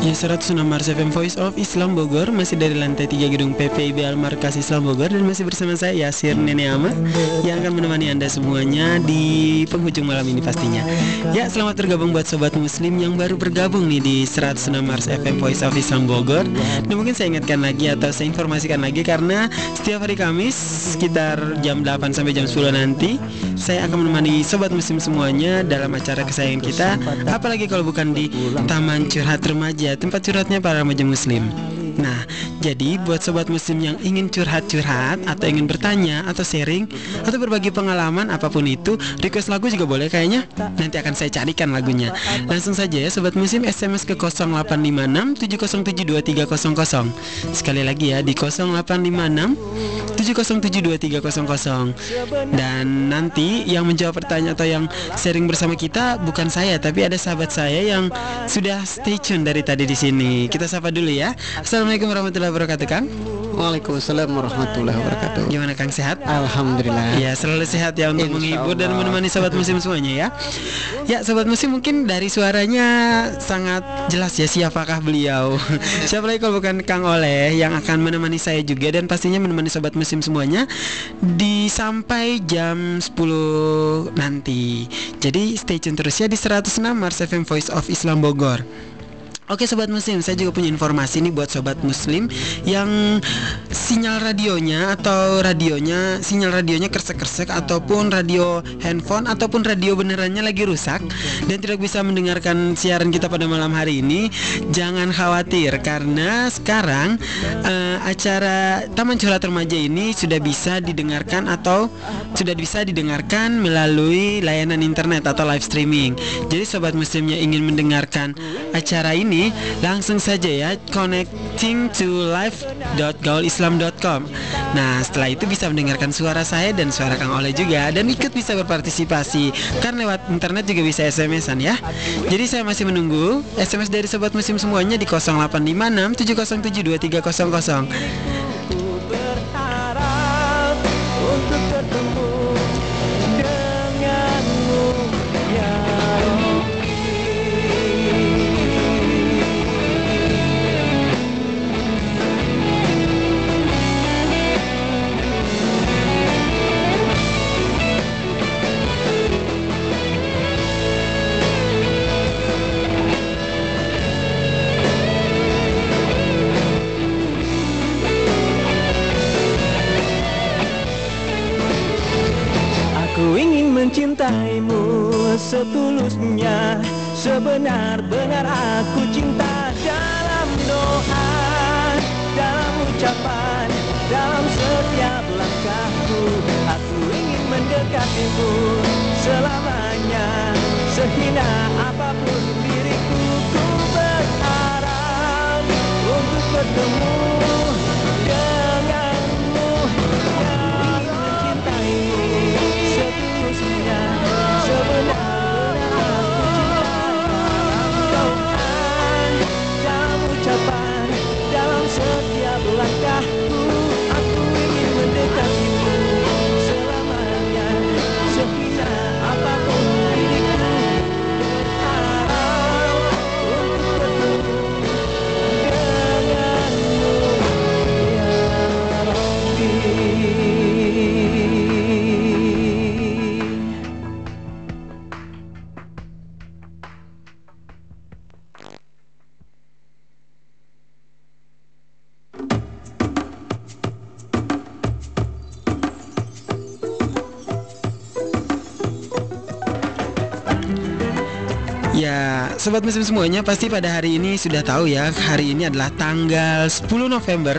Ya 106 Mars FM Voice of Islam Bogor Masih dari lantai 3 gedung PPIB Almarkas Islam Bogor Dan masih bersama saya Yasir Nene Ama Yang akan menemani anda semuanya Di penghujung malam ini pastinya. Ya selamat bergabung buat sobat muslim Yang baru bergabung nih di 106 Mars FM Voice of Islam Bogor. Dan mungkin saya ingatkan lagi atau saya informasikan lagi Karena setiap hari Kamis Sekitar jam 8 sampai jam 10 nanti Saya akan menemani sobat muslim semuanya Dalam acara kesayangan kita. Apalagi kalau bukan di Taman Curhat Remaja tempat curhatnya para remaja muslim. Nah, jadi buat sobat muslim yang ingin curhat-curhat atau ingin bertanya atau sharing atau berbagi pengalaman apa pun itu, request lagu juga boleh kayaknya. Nanti akan saya carikan lagunya. Langsung saja ya sobat muslim SMS ke 0856 7072300. Sekali lagi ya di 0856 7072300. Dan nanti yang menjawab pertanyaan atau yang sharing bersama kita bukan saya tapi ada sahabat saya yang sudah stay tune dari tadi di sini. Kita sapa dulu ya. Assalamualaikum warahmatullahi wabarakatuh Kang. Waalaikumsalam warahmatullahi wabarakatuh. Gimana Kang? Sehat? Alhamdulillah. Ya selalu sehat ya untuk Insya menghibur dan menemani sobat musim semuanya ya. Ya sobat musim mungkin dari suaranya sangat jelas ya siapakah beliau? Siapa lagi kalau bukan Kang Oleh yang akan menemani saya juga Dan pastinya menemani sobat musim semuanya Di sampai jam 10 nanti. Jadi stay tune terus ya di 106 Mars FM Voice of Islam Bogor Oke sobat muslim, saya juga punya informasi nih buat sobat muslim yang sinyal radionya atau radionya sinyal radionya kersek-kersek ataupun radio handphone ataupun radio benerannya lagi rusak dan tidak bisa mendengarkan siaran kita pada malam hari ini, jangan khawatir karena sekarang eh, acara Taman Curhat Remaja ini sudah bisa didengarkan atau sudah bisa didengarkan melalui layanan internet atau live streaming. Jadi sobat muslimnya ingin mendengarkan acara ini langsung saja ya connecting to live.gaulislam.com. Nah, setelah itu bisa mendengarkan suara saya dan suara Kang Oleh juga dan ikut bisa berpartisipasi. Kan lewat internet juga bisa SMS-an ya. Jadi saya masih menunggu SMS dari sobat muslim semuanya di 0856 707 2300. Mencintaimu setulusnya. Sebenar-benar aku cinta dalam doa Dalam ucapan, dalam setiap langkahku. Aku ingin mendekatimu selamanya. Sehina apa pun diriku Ku berharap untuk bertemu sobat muslim semuanya pasti pada hari ini sudah tahu ya, hari ini adalah tanggal 10 November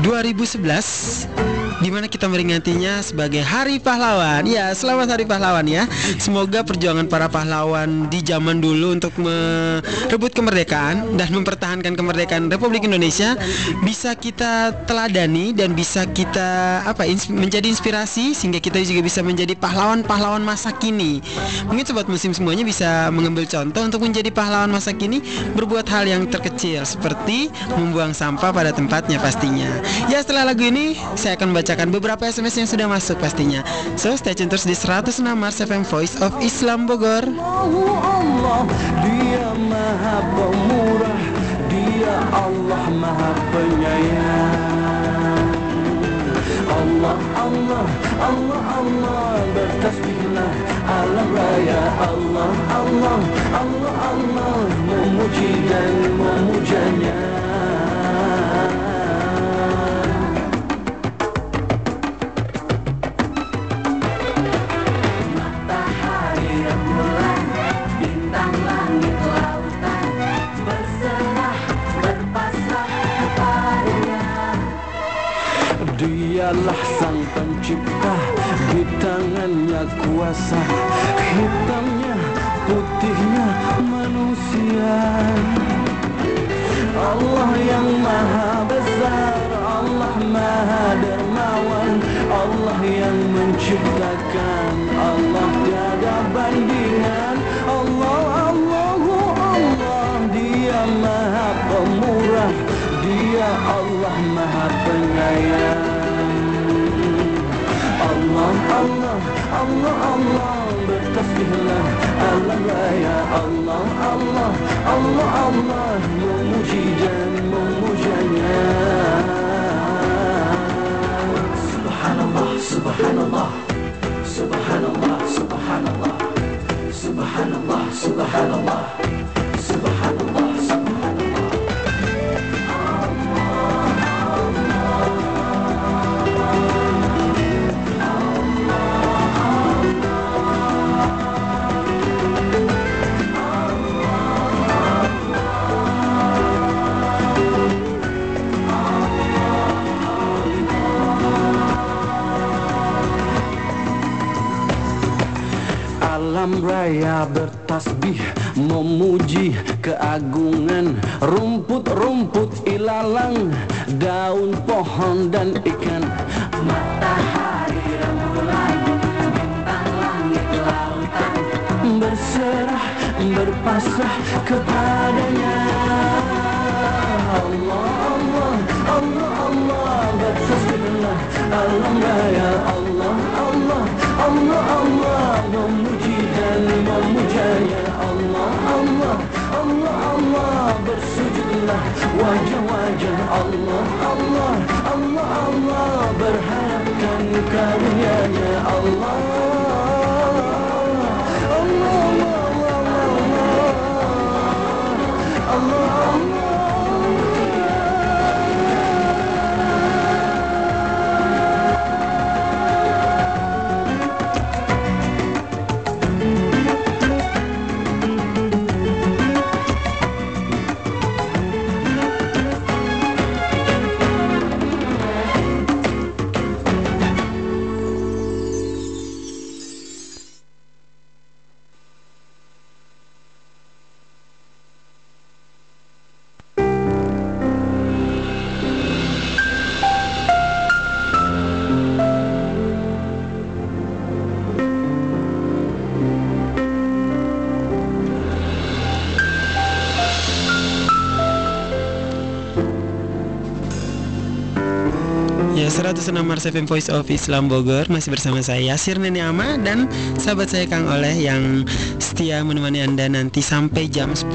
2011 di mana kita meringatinya sebagai Hari Pahlawan. Ya, selamat Hari Pahlawan ya. Semoga perjuangan para pahlawan di zaman dulu untuk merebut kemerdekaan dan mempertahankan kemerdekaan Republik Indonesia bisa kita teladani dan bisa kita apa ins- menjadi inspirasi sehingga kita juga bisa menjadi pahlawan-pahlawan masa kini. Mungkin sobat muslim semuanya bisa mengambil contoh untuk menjadi pahlawan masa kini berbuat hal yang terkecil seperti membuang sampah pada tempatnya pastinya. Ya setelah lagu ini saya akan membacakan beberapa SMS yang sudah masuk pastinya. So stay tune terus di 106 Mars FM Voice of Islam Bogor. Allah, dia maha pemurah, dia Allah maha penyayang. Allah, Allah, Allah, Allah Bertasbihlah alam raya Allah, Allah, Allah, Allah Memuji dan memujanya Dialah sang pencipta Di tangannya kuasa Hitamnya putihnya manusia. Allah yang maha besar Allah maha dermawan Allah yang menciptakan Allah tiada bandingan. Allah Allahu Allah Dia maha pemurah Dia Allah maha penyayang Allah Allah Allah Allah bertasbihlah alam raya Allah Allah Allah Allah memuji dan memujanya Subhanallah Subhanallah Subhanallah Subhanallah Subhanallah Subhanallah Subhanallah Alam raya bertasbih memuji keagungan rumput-rumput ilalang daun pohon dan ikan. Matahari rembulan bintang langit lautan berserah berpasrah kepadanya. Allah Allah Allah Allah bertasbihlah alam raya. Allah Allah Allah Allah memuji Allah Allah Allah Allah. Bersujudlah. Wajah-wajah Allah Allah Allah Allah. Berharapkan Allah Allah Allah Allah. Allah Allah Allah 106 Mars FM Voice of Islam Bogor. Masih bersama saya Yasir Neni Ama Dan sahabat saya Kang Oleh Yang setia menemani Anda nanti sampai jam 10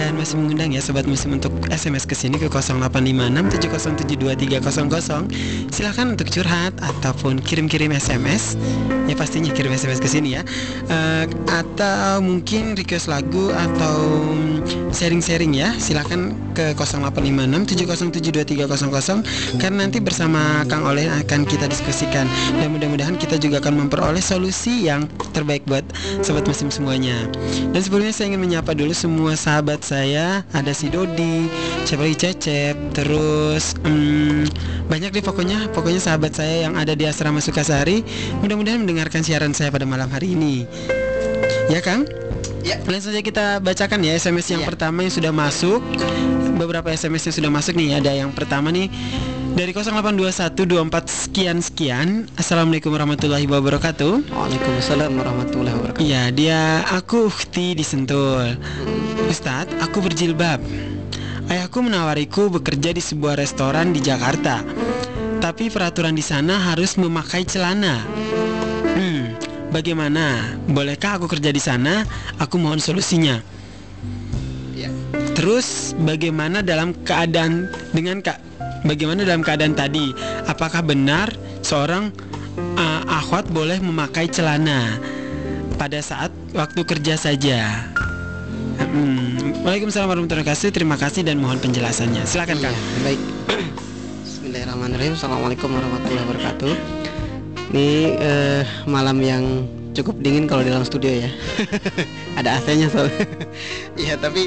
Dan masih mengundang ya Sobat Muslim untuk SMS ke sini ke 0856707300 Silahkan untuk curhat Ataupun kirim-kirim SMS Ya pastinya kirim SMS ke sini ya. Eh, Atau mungkin request lagu Atau sharing-sharing ya. Silahkan ke 0856707300 Karena nanti bersama Kang Oleh akan kita diskusikan. Dan mudah-mudahan kita juga akan memperoleh solusi yang terbaik buat Sobat Muslim semuanya. Dan sebelumnya saya ingin menyapa dulu semua sahabat saya. Ada si Dodi, lagi Cecep Terus hmm, banyak deh pokoknya. Pokoknya sahabat saya yang ada di asrama Sukasari. Mudah-mudahan mendengarkan siaran saya pada malam hari ini. Ya Kang? Ya. Langsung saja kita bacakan ya SMS yang Ya. pertama yang sudah masuk. Beberapa SMS yang sudah masuk nih Ada yang pertama nih. Dari 082124 sekian sekian. Assalamualaikum warahmatullahi wabarakatuh. Waalaikumsalam warahmatullahi wabarakatuh. Iya dia aku Ukti di Sentul. Ustadz aku berjilbab. Ayahku menawariku bekerja di sebuah restoran di Jakarta. Tapi peraturan di sana harus memakai celana bagaimana? Bolehkah aku kerja di sana? Aku mohon solusinya Ya. Terus bagaimana dalam keadaan dengan kak bagaimana dalam keadaan tadi? Apakah benar seorang uh, ikhwat boleh memakai celana pada saat waktu kerja saja. Hmm. Waalaikumsalam warahmatullahi wabarakatuh. Terima kasih dan mohon penjelasannya. Silakan Kang. Iya, baik. Bismillahirrahmanirrahim. Assalamualaikum warahmatullahi wabarakatuh. Ini eh, malam yang cukup dingin kalau di dalam studio ya. Ada AC-nya soalnya. Iya, tapi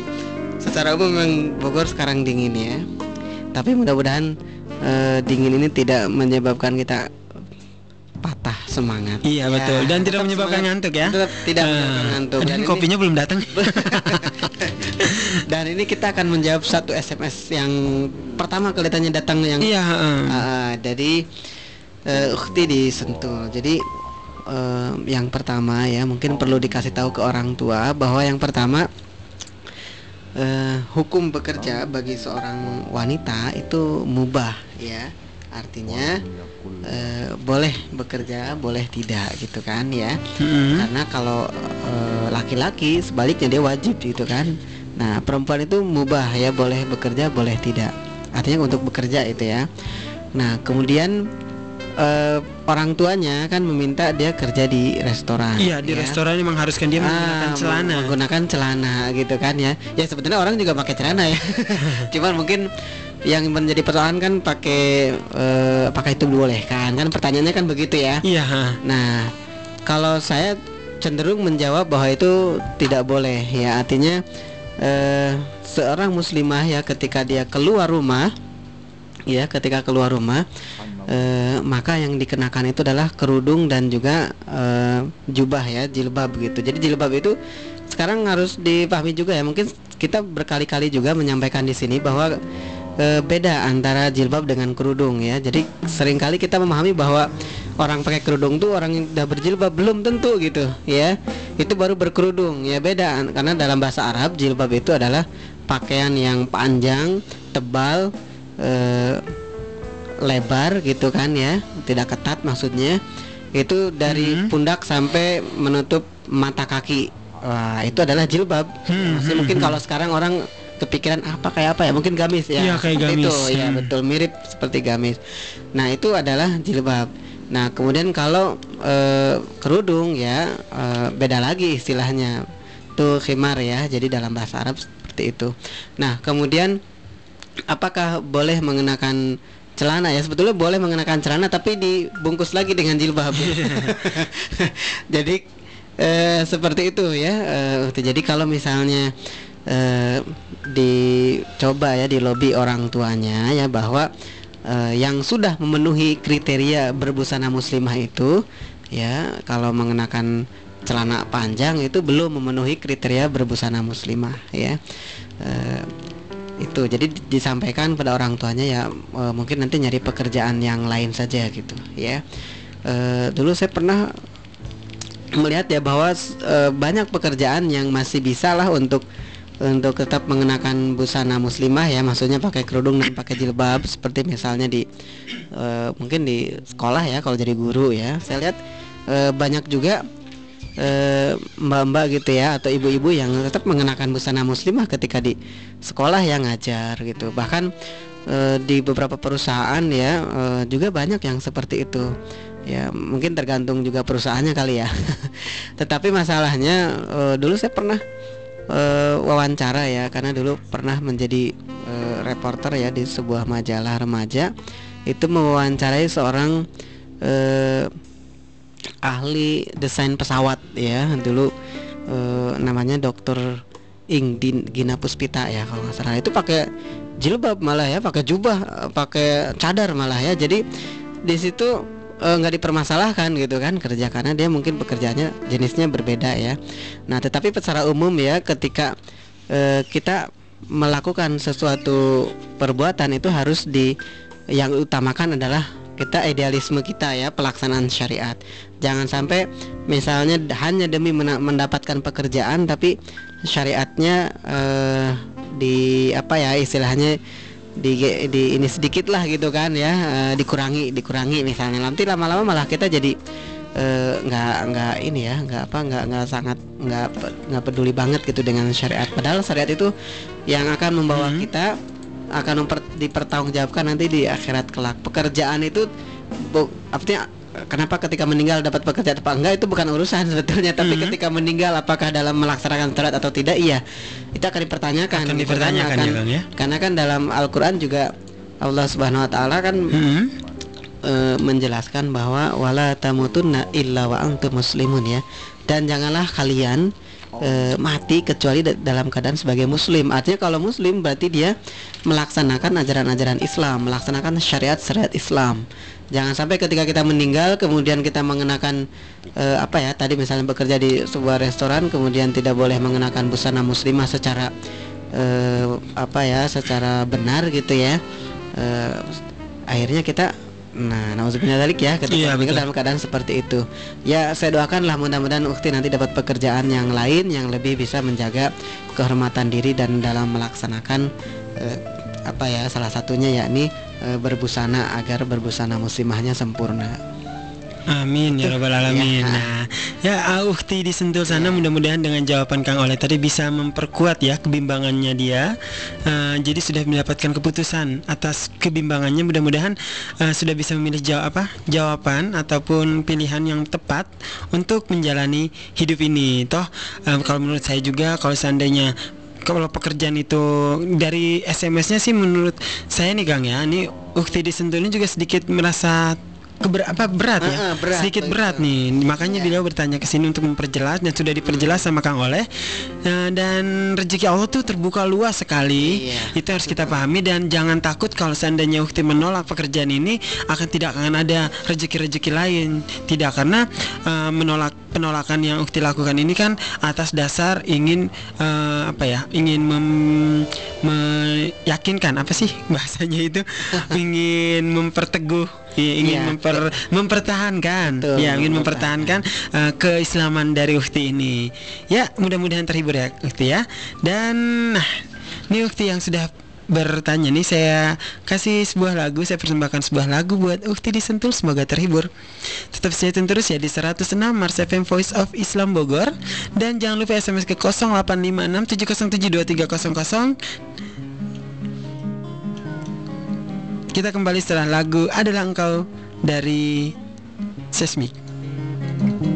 secara umum memang Bogor sekarang dingin ya. Tapi mudah-mudahan eh, dingin ini tidak menyebabkan kita patah semangat. Iya Ya, betul dan tidak menyebabkan semangat. ngantuk ya. Tetap tidak Eh, menyebabkan ngantuk. Dan Dan ini- kopinya belum datang. Dan ini kita akan menjawab satu SMS yang pertama kelihatannya datang yang iya. heeh. Ah, jadi eh, Ukhti di Sentul. Jadi eh, yang pertama ya mungkin perlu dikasih tahu ke orang tua bahwa yang pertama eh, hukum bekerja bagi seorang wanita itu mubah ya. Artinya eh, boleh bekerja, boleh tidak gitu kan ya. Mm-mm. Karena kalau eh, laki-laki sebaliknya dia wajib gitu kan. Nah, perempuan itu mubah ya, boleh bekerja, boleh tidak. Artinya untuk bekerja itu ya. Nah, kemudian eh, orang tuanya kan meminta dia kerja di restoran. Iya di ya. restoran mengharuskan dia menggunakan Ah, celana. Menggunakan celana gitu kan ya. Ya sebetulnya orang juga pakai celana ya. Cuman mungkin yang menjadi persoalan kan pakai eh, apakah itu dibolehkan kan pertanyaannya kan begitu ya. Iya. Nah, kalau saya cenderung menjawab bahwa itu tidak boleh ya artinya eh, seorang muslimah ya ketika dia keluar rumah ya ketika keluar rumah eh, maka yang dikenakan itu adalah kerudung dan juga eh, jubah ya jilbab gitu. Jadi jilbab itu sekarang harus dipahami juga ya. Mungkin kita berkali-kali juga menyampaikan di sini bahwa eh, beda antara jilbab dengan kerudung ya. Jadi sering kali kita memahami bahwa orang pakai kerudung tuh orang yang udah berjilbab belum tentu gitu ya. Itu baru berkerudung ya. Beda karena dalam bahasa Arab jilbab itu adalah pakaian yang panjang tebal eh, lebar gitu kan ya. Tidak ketat maksudnya. Itu dari Mhm. pundak sampai menutup mata kaki. Wah itu adalah jilbab. Hmm, Maksudnya hmm, mungkin hmm. kalau sekarang orang kepikiran apa kayak apa ya? Mungkin gamis ya. Iya, kayak seperti gamis. itu. Ya Hmm. betul. Mirip seperti gamis. Nah itu adalah jilbab. Nah kemudian kalau eh, kerudung ya eh, beda lagi istilahnya. Tuh khimar ya jadi dalam bahasa Arab seperti itu. Nah kemudian apakah boleh mengenakan celana ya. Sebetulnya boleh mengenakan celana tapi dibungkus lagi dengan jilbab. Jadi eh, seperti itu ya eh, jadi kalau misalnya eh, dicoba ya di lobi orang tuanya ya bahwa eh, yang sudah memenuhi kriteria berbusana muslimah itu ya kalau mengenakan celana panjang itu belum memenuhi kriteria berbusana muslimah ya itu jadi di- disampaikan pada orang tuanya ya eh, mungkin nanti nyari pekerjaan yang lain saja gitu ya. Eh, dulu saya pernah melihat ya bahwa eh, banyak pekerjaan yang masih bisa lah untuk untuk tetap mengenakan busana muslimah ya maksudnya pakai kerudung dan pakai jilbab seperti misalnya di eh, mungkin di sekolah ya kalau jadi guru ya. Saya lihat eh, banyak juga eh, mbak-mbak gitu ya atau ibu-ibu yang tetap mengenakan busana muslimah ketika di sekolah yang ngajar gitu. Bahkan eh, di beberapa perusahaan ya eh, juga banyak yang seperti itu. Ya mungkin tergantung juga perusahaannya kali ya. Tetapi masalahnya eh, dulu saya pernah eh, wawancara ya karena dulu pernah menjadi eh, reporter ya di sebuah majalah remaja. Itu mewawancarai seorang ahli desain pesawat ya. Dulu eh, namanya dokter Ing Gina Puspita ya kalau nggak salah. Itu pakai jilbab malah ya pakai jubah eh, pakai cadar malah ya. Jadi di situ eh, nggak dipermasalahkan gitu kan kerja. Karena dia mungkin pekerjaannya jenisnya berbeda ya. Nah tetapi secara umum ya ketika eh, kita melakukan sesuatu perbuatan itu harus di yang utamakan adalah kita idealisme kita ya pelaksanaan syariat jangan sampai misalnya hanya demi mendapatkan pekerjaan tapi syariatnya eh, di apa ya istilahnya di di ini sedikit lah gitu kan ya eh, dikurangi dikurangi misalnya. Nanti lama-lama malah kita jadi eh, nggak nggak ini ya nggak apa nggak nggak sangat nggak nggak peduli banget gitu dengan syariat. Padahal syariat itu yang akan membawa Hmm. kita akan memper, dipertanggungjawabkan nanti di akhirat kelak. Pekerjaan itu bu, artinya kenapa ketika meninggal dapat pekerjaan apa enggak itu bukan urusan sebetulnya tapi Mhm. ketika meninggal apakah dalam melaksanakan sholat atau tidak iya itu akan dipertanyakan Akan gitu kan. dipertanyakan ya, Akan- Kang, ya? karena kan dalam Al-Qur'an juga Allah Subhanahu wa taala kan Hmm. eh, menjelaskan bahwa wala tamutunna illa wa antum muslimun ya dan janganlah kalian eh, mati kecuali da- dalam keadaan sebagai muslim. Artinya kalau muslim berarti dia melaksanakan ajaran-ajaran Islam melaksanakan syariat-syariat Islam. Jangan sampai ketika kita meninggal kemudian kita mengenakan eh, apa ya tadi misalnya bekerja di sebuah restoran kemudian tidak boleh mengenakan busana muslimah secara eh, apa ya secara benar gitu ya. Eh, akhirnya kita nah nauzubillah dalik ya ketika Iya, meninggal dalam keadaan seperti itu. Ya saya doakanlah mudah-mudahan ukti nanti dapat pekerjaan yang lain yang lebih bisa menjaga kehormatan diri dan dalam melaksanakan eh, apa ya salah satunya yakni eh, berbusana agar berbusana muslimahnya sempurna Amin ya rabbal alamin. Ya. Nah, ya ah, Ukti di Sentul sana mudah-mudahan dengan jawaban Kang Oleh tadi bisa memperkuat ya kebimbangannya dia. Eh, jadi sudah mendapatkan keputusan atas kebimbangannya. Mudah-mudahan eh, sudah bisa memilih jawab apa? Jawaban ataupun pilihan yang tepat untuk menjalani hidup ini. Toh eh, kalau menurut saya juga kalau seandainya kalau pekerjaan itu dari SMS-nya sih menurut saya nih Kang ya, ini Ukti di Sentul ini juga sedikit merasa keber apa berat ya? Ah, ah, berat, sedikit berat nih. Makanya beliau bertanya ke sini untuk memperjelas dan sudah diperjelas sama Kang Oleh. Eh, dan rezeki Allah tuh terbuka luas sekali. Iya. itu harus kita pahami dan jangan takut kalau seandainya Ukti menolak pekerjaan ini akan tidak akan ada rezeki-rezeki lain. Tidak karena eh, menolak penolakan yang Ukti lakukan ini kan atas dasar ingin eh, apa ya ingin mem- meyakinkan apa sih bahasanya itu? Ingin memperteguh ingin Iya. memper, mempertahankan. Betul, ya ingin mempertahankan. eh, keislaman dari Ukti ini. Ya mudah-mudahan terhibur ya Ukti ya. Dan nah ini Ukti yang sudah bertanya nih saya kasih sebuah lagu saya persembahkan sebuah lagu buat Ukti di Sentul semoga terhibur. Tetap stay tune terus ya di 106 Mars FM Voice of Islam Bogor. Dan jangan lupa SMS ke 0856 7072300 kita kembali setelah lagu adalah engkau dari Sesmi adalah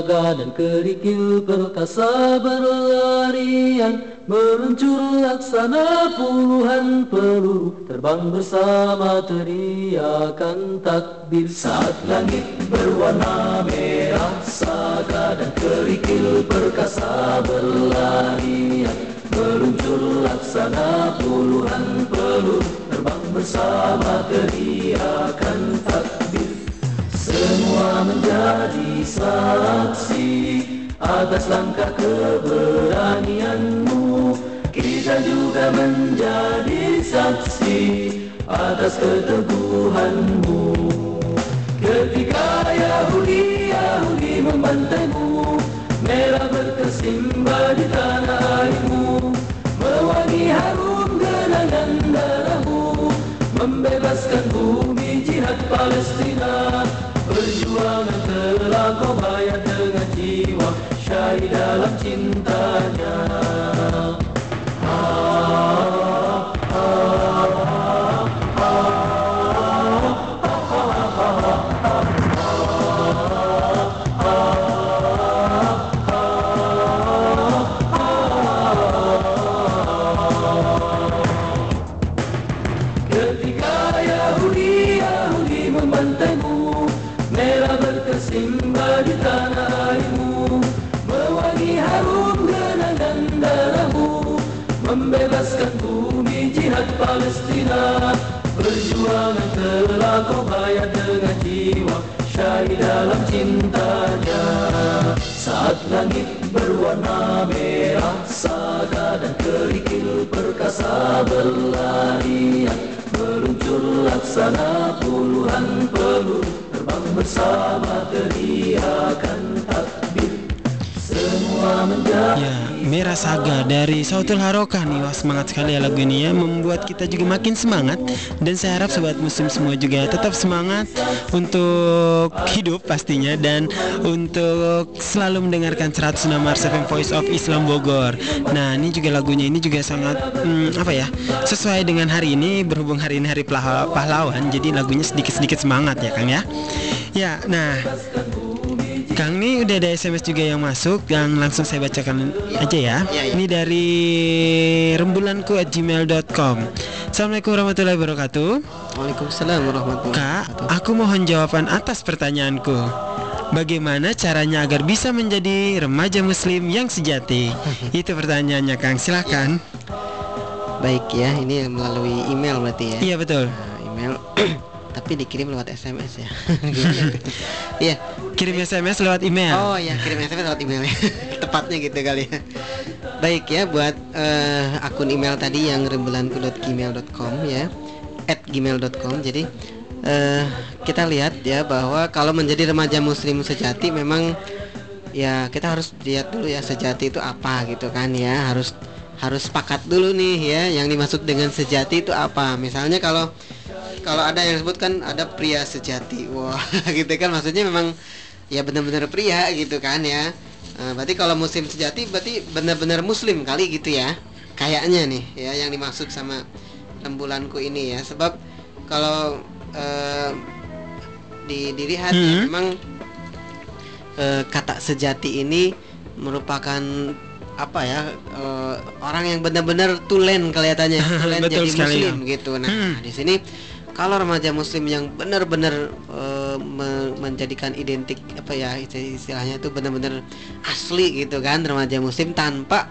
Saga dan kerikil perkasa berlarian Meluncur laksana puluhan peluru Terbang bersama teriakan takbir. Saat langit berwarna merah Saga dan kerikil perkasa berlarian Meluncur laksana puluhan peluru Terbang bersama teriakan takbir Semua menjadi saksi Atas langkah keberanianmu. Kita juga menjadi saksi Atas keteguhanmu. Ketika Yahudi-Yahudi membantaimu Merah berkesimba di tanah airmu Mewangi harum genangan darahmu Membebaskan bumi jihad Palestina Perjuangan telah kau bayar dengan jiwa Syahid dalam cintanya langit berwarna merah Saga dan kerikil perkasa berlarian. Meluncur laksana puluhan peluru Terbang bersama menjadi Ya, Merah Saga dari Sautul Harokah nih. Wah semangat sekali ya lagu ini ya. Membuat kita juga makin semangat. Dan saya harap sobat muslim semua juga tetap semangat Untuk hidup pastinya. Dan untuk selalu mendengarkan 106 Mars FM Voice of Islam Bogor. Nah ini juga lagunya. Ini juga sangat hmm, Apa ya Sesuai dengan hari ini. Berhubung hari ini hari pahlawan. Jadi lagunya sedikit-sedikit semangat ya Kang ya. Ya nah Kang ini udah ada SMS juga yang masuk yang langsung saya bacakan aja ya. Iya, iya. Ini dari rembulanku at gmail.com Assalamualaikum warahmatullahi wabarakatuh Waalaikumsalam warahmatullahi Kak, wabarakatuh. aku mohon jawaban atas pertanyaanku Bagaimana caranya agar bisa menjadi remaja muslim yang sejati? Itu pertanyaannya Kang, silakan. Baik ya, ini melalui email berarti ya. Iya betul. Nah, email tapi dikirim lewat SMS ya. Iya. Kirim SMS lewat email. Oh ya, kirim SMS lewat email ya. Tepatnya gitu kali ya. Baik ya buat eh, akun email tadi yang rembulanku.gmail.com ya. at gmail.com. Jadi eh, kita lihat ya bahwa kalau menjadi remaja muslim sejati memang ya kita harus lihat dulu ya sejati itu apa gitu kan ya. Harus harus sepakat dulu nih ya yang dimaksud dengan sejati itu apa. Misalnya kalau kalau ada yang sebutkan ada pria sejati wah gitu kan maksudnya memang ya benar-benar pria gitu kan ya. Eh, berarti kalau muslim sejati berarti benar-benar muslim kali gitu ya. Kayaknya nih ya yang dimaksud sama rembulanku ini ya. Sebab kalau eh, di dilihat ya, Hmm. memang eh, kata sejati ini merupakan apa ya eh, orang yang benar-benar tulen kelihatannya tulen jadi sekali, muslim gitu. Nah Hmm. di sini kalau remaja muslim yang benar-benar me- menjadikan identik apa ya isti- istilahnya itu benar-benar asli gitu kan remaja muslim tanpa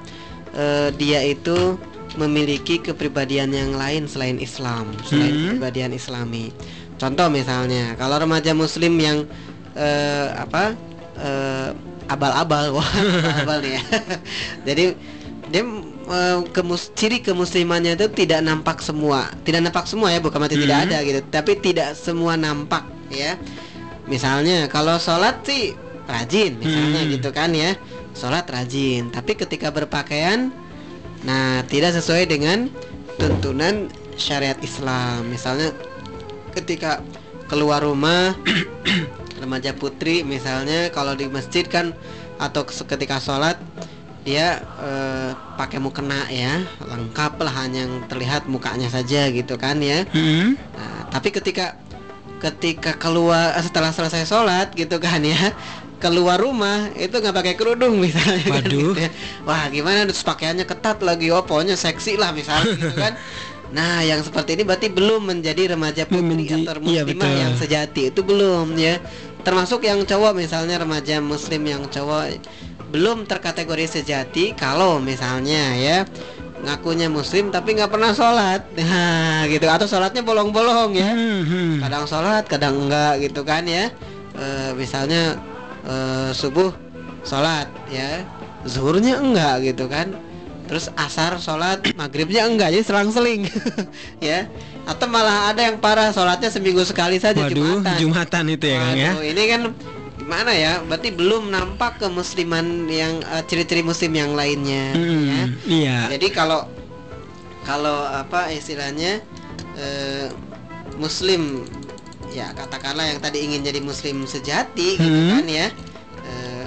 eh, dia itu memiliki kepribadian yang lain selain Islam selain Hmm. kepribadian Islami contoh misalnya kalau remaja muslim yang eh, apa abal-abal wah abal nih ya jadi dia eh, kemus ciri kemuslimannya itu tidak nampak semua. Tidak nampak semua ya bukan tidak Hmm. ada gitu. Tapi tidak semua nampak ya. Misalnya kalau sholat sih rajin misalnya Hmm. gitu kan ya. Sholat rajin. Tapi ketika berpakaian nah tidak sesuai dengan tuntunan syariat Islam. Misalnya ketika keluar rumah remaja putri misalnya kalau di masjid kan atau ketika sholat dia eh, pakai mukena ya lengkap lah hanya yang terlihat mukanya saja gitu kan ya Hmm. Nah, tapi ketika ketika keluar eh, setelah selesai sholat gitu kan ya keluar rumah itu nggak pakai kerudung misalnya kan, gitu ya. wah gimana terus pakaiannya ketat lagi oh pokoknya seksi lah misalnya gitu kan nah yang seperti ini berarti belum menjadi remaja putri Menjadi- atau iya, muslimah betul. yang sejati itu belum ya termasuk yang cowok misalnya remaja muslim yang cowok belum terkategori sejati kalau misalnya ya ngakunya muslim tapi nggak pernah sholat. Nah gitu. Atau sholatnya bolong-bolong ya. Hmm, hmm. kadang sholat kadang enggak gitu kan ya. Eh, misalnya eh, subuh sholat ya. Zuhurnya enggak gitu kan. Terus asar sholat maghribnya enggak jadi selang-seling ya. Atau malah ada yang parah sholatnya seminggu sekali saja Waduh, Jumatan. Jumatan itu ya ya. Waduh, ini kan gimana ya berarti belum nampak kemusliman yang eh, ciri-ciri muslim yang lainnya ya Hmm, iya. jadi kalau kalau apa istilahnya eh, muslim ya katakanlah yang tadi ingin jadi muslim sejati gitu Hmm. kan ya Eh,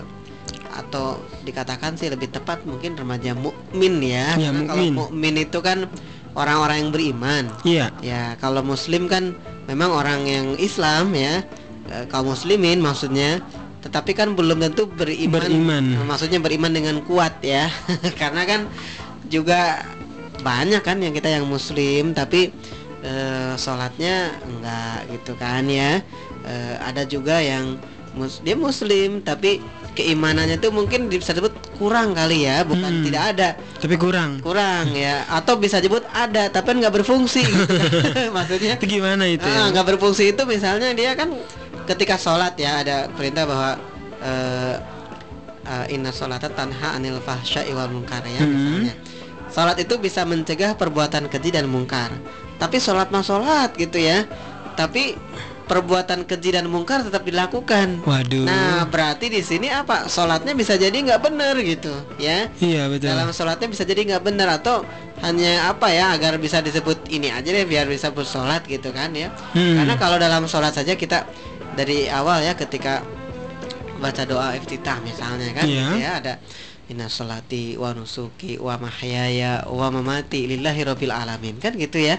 atau dikatakan sih lebih tepat mungkin remaja mukmin ya, Ya, Karena kalau mukmin. mukmin itu kan orang-orang yang beriman Iya. ya kalau muslim kan memang orang yang Islam ya eh, kaum muslimin maksudnya tetapi kan belum tentu beriman, Beriman. Maksudnya beriman dengan kuat ya karena kan juga banyak kan yang kita yang muslim tapi eh, sholatnya enggak gitu kan ya Eh, ada juga yang mus- dia muslim tapi keimanannya tuh mungkin bisa disebut kurang kali ya bukan Hmm. tidak ada Tapi kurang. kurang ya atau bisa disebut ada tapi nggak berfungsi gitu. maksudnya Itu gimana itu? ah, ya? nggak berfungsi itu misalnya dia kan ketika sholat ya ada perintah bahwa eh, eh, inna sholata tanha anil fahsya'i wal munkar ya Hmm. misalnya sholat itu bisa mencegah perbuatan keji dan mungkar tapi sholat mah sholat gitu ya tapi perbuatan keji dan mungkar tetap dilakukan Waduh. nah berarti di sini apa sholatnya bisa jadi nggak benar gitu ya iya betul. dalam sholatnya bisa jadi nggak benar atau hanya apa ya agar bisa disebut ini aja deh biar bisa bersolat gitu kan ya Hmm. karena kalau dalam sholat saja kita dari awal ya ketika baca doa iftitah misalnya kan Iya. ya ada Inna sholati wa nusuki wa mahyaya wa mamati lillahi rabbil alamin kan gitu ya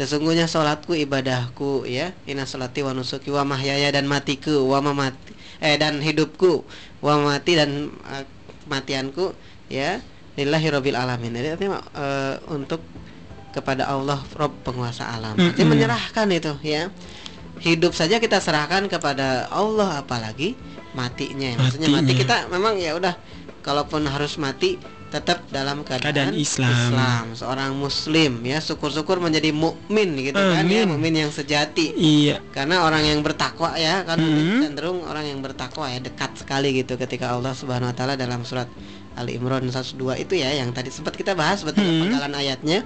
sesungguhnya sholatku ibadahku ya Inna sholati wa nusuki wa mahyaya dan matiku wa mamati eh dan hidupku wa mati dan eh, kematianku ya lillahi rabbil alamin jadi artinya eh, untuk kepada Allah Rob penguasa alam Artinya Mm-mm. menyerahkan itu ya hidup saja kita serahkan kepada Allah apalagi matinya. Maksudnya mati Matinya. kita memang ya udah kalaupun harus mati tetap dalam keadaan, Keadaan Islam. seorang muslim ya syukur-syukur menjadi mukmin gitu kan ya Amin. mukmin yang sejati Iya. karena orang yang bertakwa ya kan Mhm. cenderung orang yang bertakwa ya dekat sekali gitu ketika Allah Subhanahu wa taala dalam surat Ali Imran 102 itu ya yang tadi sempat kita bahas betul Mhm. penggalan ayatnya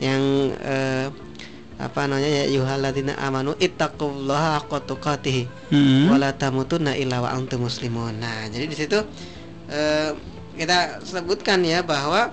yang eh, apa namanya ya yuhaladina amanu ittaqullaha haqqa tuqatih Hmm. wala tamutunna illa wa antum muslimun. Nah, jadi di situ eh, kita sebutkan ya bahwa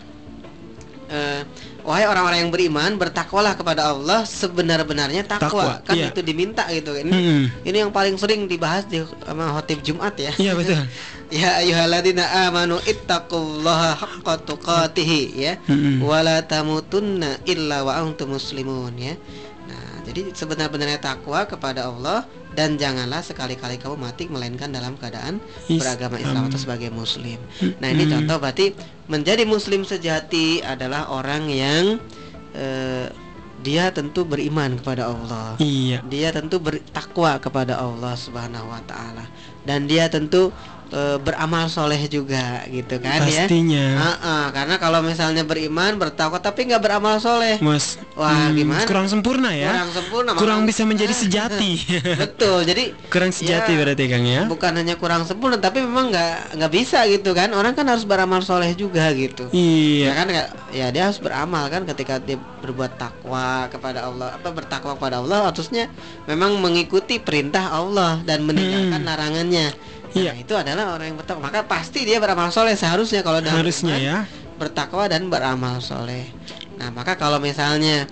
eh, wahai orang-orang yang beriman bertakwalah kepada Allah sebenar-benarnya takwa. Takwa, Kan iya. itu diminta gitu. Ini Hmm. ini yang paling sering dibahas di sama khotib Jumat ya. Iya betul. ya ayyuhalladzina amanu ittaqullaha haqqa tuqatih ya. Hmm. Wala tamutunna illa wa antum muslimun ya. Nah, jadi sebenar-benarnya takwa kepada Allah dan janganlah sekali-kali kamu mati melainkan dalam keadaan Is- beragama Islam atau sebagai muslim. Nah, ini contoh berarti menjadi muslim sejati adalah orang yang eh, dia tentu beriman kepada Allah. Iya. Dia tentu bertakwa kepada Allah Subhanahu wa taala dan dia tentu eh, beramal soleh juga gitu kan ya. Pastinya. Ah, karena kalau misalnya beriman bertakwa tapi nggak beramal soleh, Mas. Wah, hmm, gimana? Kurang sempurna ya. kurang sempurna. Kurang makanya- bisa menjadi sejati. Betul, jadi kurang sejati Ya, berarti Kang ya. bukan hanya kurang sempurna tapi memang nggak nggak bisa gitu kan. Orang kan harus beramal soleh juga gitu. Ya Iya. kan nggak- ya dia harus beramal kan ketika dia berbuat takwa kepada Allah apa bertakwa kepada Allah harusnya memang mengikuti perintah Allah dan meninggalkan Hmm. larangannya. Nah, Iya. itu adalah orang yang bertakwa. Maka pasti dia beramal soleh seharusnya kalau dalam Harusnya iman, ya. bertakwa dan beramal soleh. Nah maka kalau misalnya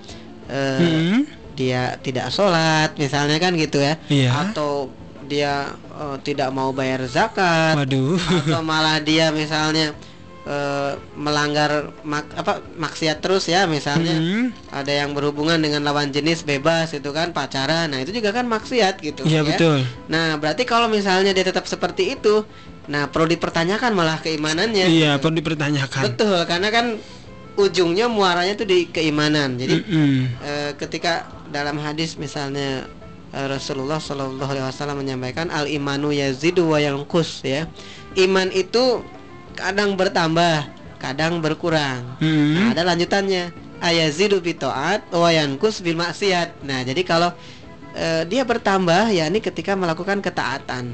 eh, Hmm. dia tidak sholat misalnya kan gitu ya, Iya. atau dia eh, tidak mau bayar zakat, Waduh. atau malah dia misalnya eh, melanggar mak- apa maksiat terus ya misalnya Hmm. ada yang berhubungan dengan lawan jenis bebas itu kan pacaran, nah itu juga kan maksiat gitu. Iya ya. betul. Nah berarti kalau misalnya dia tetap seperti itu, nah perlu dipertanyakan malah keimanannya. Iya perlu dipertanyakan. Betul, karena kan ujungnya muaranya itu di keimanan. Jadi Mm-mm. eh, ketika dalam hadis misalnya eh, Rasulullah Shallallahu Alaihi Wasallam menyampaikan al imanu yazidu wa yanqus ya. Iman itu kadang bertambah, kadang berkurang. Mm-mm. Nah, ada lanjutannya. Ayazidu bi taat wa yanqus bil maksiat. Nah, jadi kalau eh, dia bertambah yakni ketika melakukan ketaatan.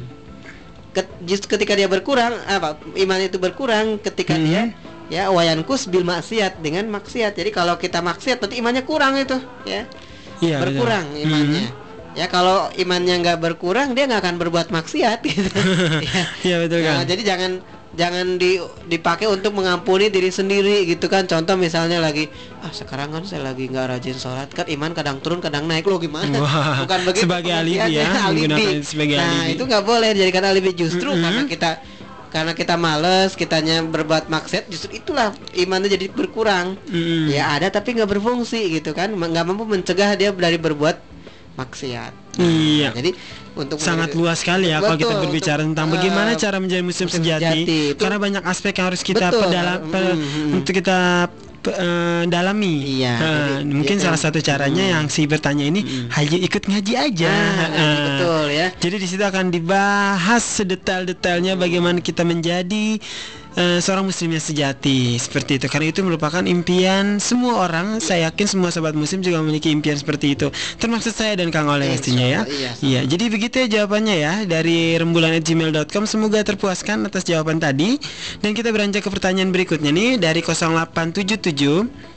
Ket- just ketika dia berkurang apa iman itu berkurang ketika Mhm. dia ya wayankus bil maksiat dengan maksiat. Jadi kalau kita maksiat berarti imannya kurang itu ya. Iya berkurang imannya. Ya kalau imannya nggak berkurang dia nggak akan berbuat maksiat gitu. ya. Iya betul Nah, kan. jadi jangan jangan di, dipakai untuk mengampuni diri sendiri gitu kan. Contoh misalnya lagi ah sekarang kan saya lagi nggak rajin sholat kan iman kadang turun kadang naik lo gimana? Wah, Bukan begitu. sebagai alibi ya, itu sebagai nah alibi. itu nggak boleh dijadikan alibi justru Mm-mm. karena kita karena kita males, kitanya berbuat maksiat, justru itulah imannya jadi berkurang. Mm-mm. Ya ada tapi nggak berfungsi gitu kan, nggak mampu mencegah dia dari berbuat maksiat. Nah, Iya. Jadi untuk sangat menjadi- luas sekali ya kalau kita Betul, berbicara untuk, tentang bagaimana cara menjadi muslim muslim sejati, sejati. Itu- karena banyak aspek yang harus kita Betul. pedalam pe- Hmm, hmm. untuk kita eh, dalami. Iya, Eh, jadi mungkin dia salah satu caranya Hmm. yang si bertanya ini Hmm. haji ikut ngaji aja. Nah, Eh, betul ya. Jadi di situ akan dibahas sedetail-detailnya bagaimana kita menjadi eh, seorang muslim yang sejati seperti itu. Karena itu merupakan impian semua orang. Saya yakin semua sobat muslim juga memiliki impian seperti itu. Termasuk saya dan Kang Oleh Insya pastinya ya. Iya. Iya, jadi begitu ya jawabannya ya dari rembulan@gmail.com. Semoga terpuaskan atas jawaban tadi. Dan kita beranjak ke pertanyaan berikutnya nih dari 0877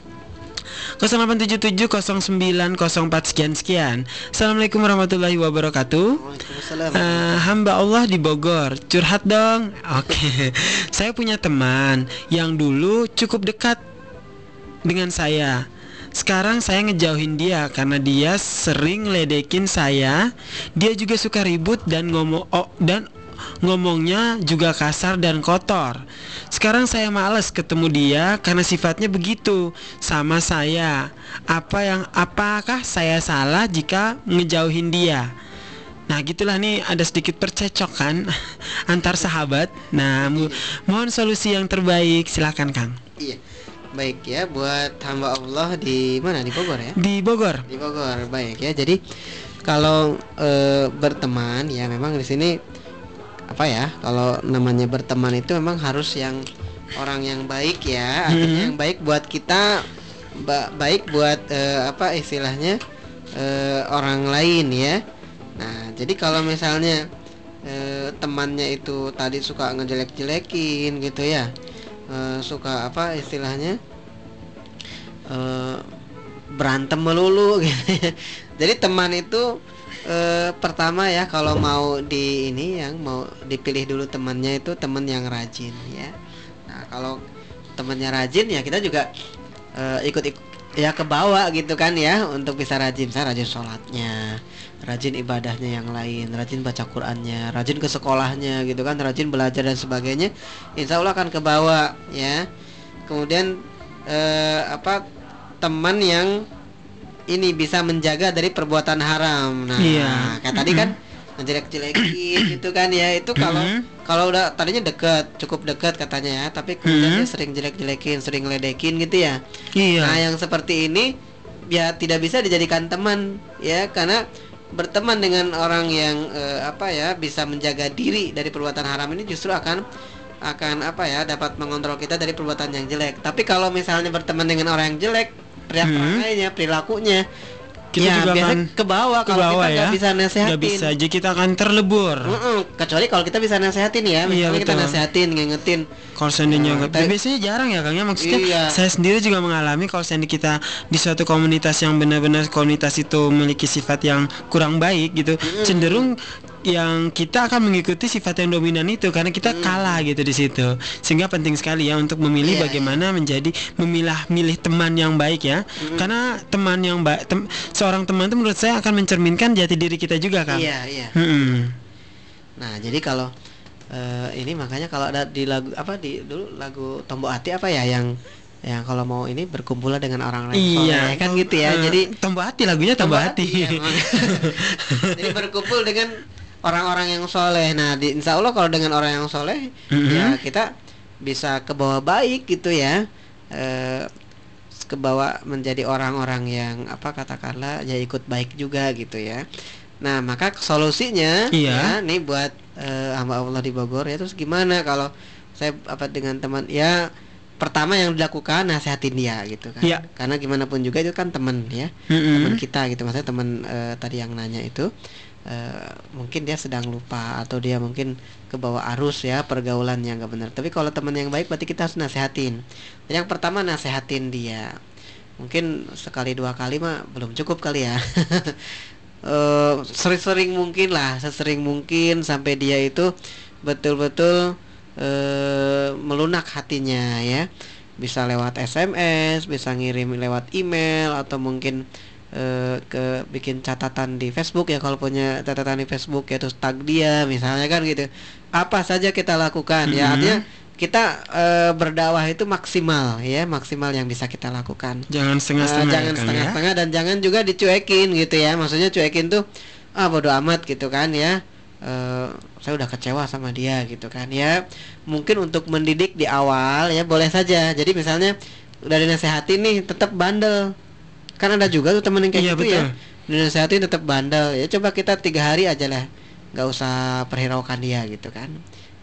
0877 0904 sekian sekian. Assalamualaikum warahmatullahi wabarakatuh. Eh, hamba Allah di Bogor curhat dong. Oke, saya punya teman yang dulu cukup dekat dengan saya. Sekarang saya ngejauhin dia karena dia sering ledekin saya. Dia juga suka ribut dan ngomong oh, dan ngomongnya juga kasar dan kotor. Sekarang saya males ketemu dia karena sifatnya begitu sama saya. Apa yang apakah saya salah jika ngejauhin dia? Nah gitulah nih ada sedikit percecokan antar sahabat. Nah mo- mohon solusi yang terbaik silakan Kang Iya. Baik ya buat hamba Allah di mana di Bogor ya? di Bogor. Di Bogor. Baik ya. Jadi kalau eh, berteman ya memang di sini apa ya kalau namanya berteman itu memang harus yang orang yang baik ya artinya Mhm. yang baik buat kita ba- baik buat eh, apa istilahnya eh, orang lain ya nah jadi kalau misalnya eh, temannya itu tadi suka ngejelek-jelekin gitu ya eh, suka apa istilahnya eh, berantem melulu gitu ya. jadi teman itu eh, pertama ya kalau mau di ini yang mau dipilih dulu temannya itu teman yang rajin ya. Nah kalau temannya rajin ya kita juga eh, ikut ikut ya ke bawah gitu kan ya untuk bisa rajin. Saya rajin sholatnya rajin ibadahnya yang lain rajin baca Qurannya rajin ke sekolahnya gitu kan rajin belajar dan sebagainya insya Allah akan ke bawah ya. Kemudian eh, apa teman yang ini bisa menjaga dari perbuatan haram nah Iya. kayak tadi kan ngejelek-jelekin gitu kan ya itu kalau kalau udah tadinya deket cukup deket katanya ya tapi kemudian dia sering jelek-jelekin sering ledekin gitu ya Iya. Nah, yang seperti ini ya tidak bisa dijadikan teman ya karena berteman dengan orang yang eh, apa ya bisa menjaga diri dari perbuatan haram ini justru akan akan apa ya dapat mengontrol kita dari perbuatan yang jelek. Tapi kalau misalnya berteman dengan orang yang jelek, perilakunya, perilakunya Kita ya, juga biasanya akan ke bawah kalau kita nggak ya. bisa nasehatin. Nggak bisa aja kita akan terlebur. Mm-mm, kecuali kalau kita bisa nasehatin ya, Iya, misalnya kita betul. nasehatin, ngingetin. Kalau seandainya nggak- tapi- biasanya jarang ya Kang ya maksudnya Iya. saya sendiri juga mengalami kalau seandainya kita di suatu komunitas yang benar-benar komunitas itu memiliki sifat yang kurang baik gitu cenderung yang kita akan mengikuti sifat yang dominan itu karena kita kalah gitu di situ sehingga penting sekali ya untuk memilih Iya, bagaimana menjadi memilah milih teman yang baik ya karena teman yang baik tem- seorang teman itu menurut saya akan mencerminkan jati diri kita juga kan Iya, iya. Mm-mm. Nah, jadi kalau eh, ini makanya kalau ada di lagu apa di dulu lagu Tombo Hati apa ya yang yang kalau mau ini berkumpullah dengan orang lain Iya, kan gitu ya. Eh, jadi tombol hati lagunya tombol hati. iya, emang. jadi berkumpul dengan orang-orang yang soleh. Nah, di, insya Allah kalau dengan orang yang soleh, Mhm. ya kita bisa ke bawah baik gitu ya. Eh, ke bawah menjadi orang-orang yang apa katakanlah ya ikut baik juga gitu ya. Nah, maka solusinya Iya. ya nih buat eh, hamba Allah di Bogor ya terus gimana kalau saya apa dengan teman ya pertama yang dilakukan nasihatin dia gitu kan. Iya. Karena gimana pun juga itu kan teman ya Mm-mm. teman kita gitu maksudnya teman eh, tadi yang nanya itu eh, mungkin dia sedang lupa atau dia mungkin ke bawah arus ya pergaulan yang gak benar. Tapi kalau teman yang baik berarti kita harus nasehatin. Yang pertama nasehatin dia. Mungkin sekali dua kali mah belum cukup kali ya. Eh, sering-sering mungkin lah sesering mungkin sampai dia itu betul-betul eh, melunak hatinya ya. Bisa lewat SMS bisa ngirim lewat email atau mungkin eh, ke bikin catatan di Facebook ya kalau punya catatan di Facebook ya terus tag dia misalnya kan gitu. Apa saja kita lakukan ya. Mhm. artinya kita eh, berdakwah itu maksimal ya. Maksimal yang bisa kita lakukan. Jangan setengah-setengah ya, jangan Kang, ya. setengah-setengah dan jangan juga dicuekin gitu ya. Maksudnya cuekin tuh ah bodo amat gitu kan ya. Eh, saya udah kecewa sama dia gitu kan ya. Mungkin untuk mendidik di awal ya boleh saja. Jadi misalnya udah dinasehatin nih tetap bandel kan ada juga tuh temen yang kayak Iya, gitu betul. ya dinasehatin tetap bandel ya coba kita tiga hari aja lah nggak usah perhiraukan dia gitu kan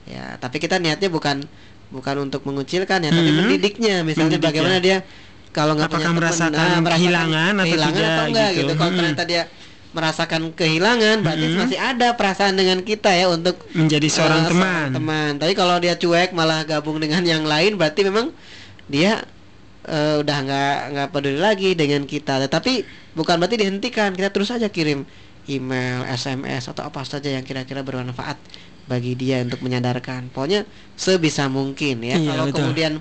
ya tapi kita niatnya bukan bukan untuk mengucilkan ya tapi Mhm. mendidiknya misalnya Mendidik, bagaimana ya. dia kalau nggak punya teman, merasakan nah, kehilangan atau kehilangan tidak, atau enggak gitu. gitu, kalau Mhm. ternyata dia merasakan kehilangan berarti Mhm. masih ada perasaan dengan kita ya untuk menjadi seorang eh, teman. teman tapi kalau dia cuek malah gabung dengan yang lain berarti memang dia eh, udah nggak nggak peduli lagi dengan kita tetapi bukan berarti dihentikan kita terus saja kirim email SMS atau apa saja yang kira-kira bermanfaat bagi dia untuk menyadarkan pokoknya sebisa mungkin ya Iya, kalau betul. kemudian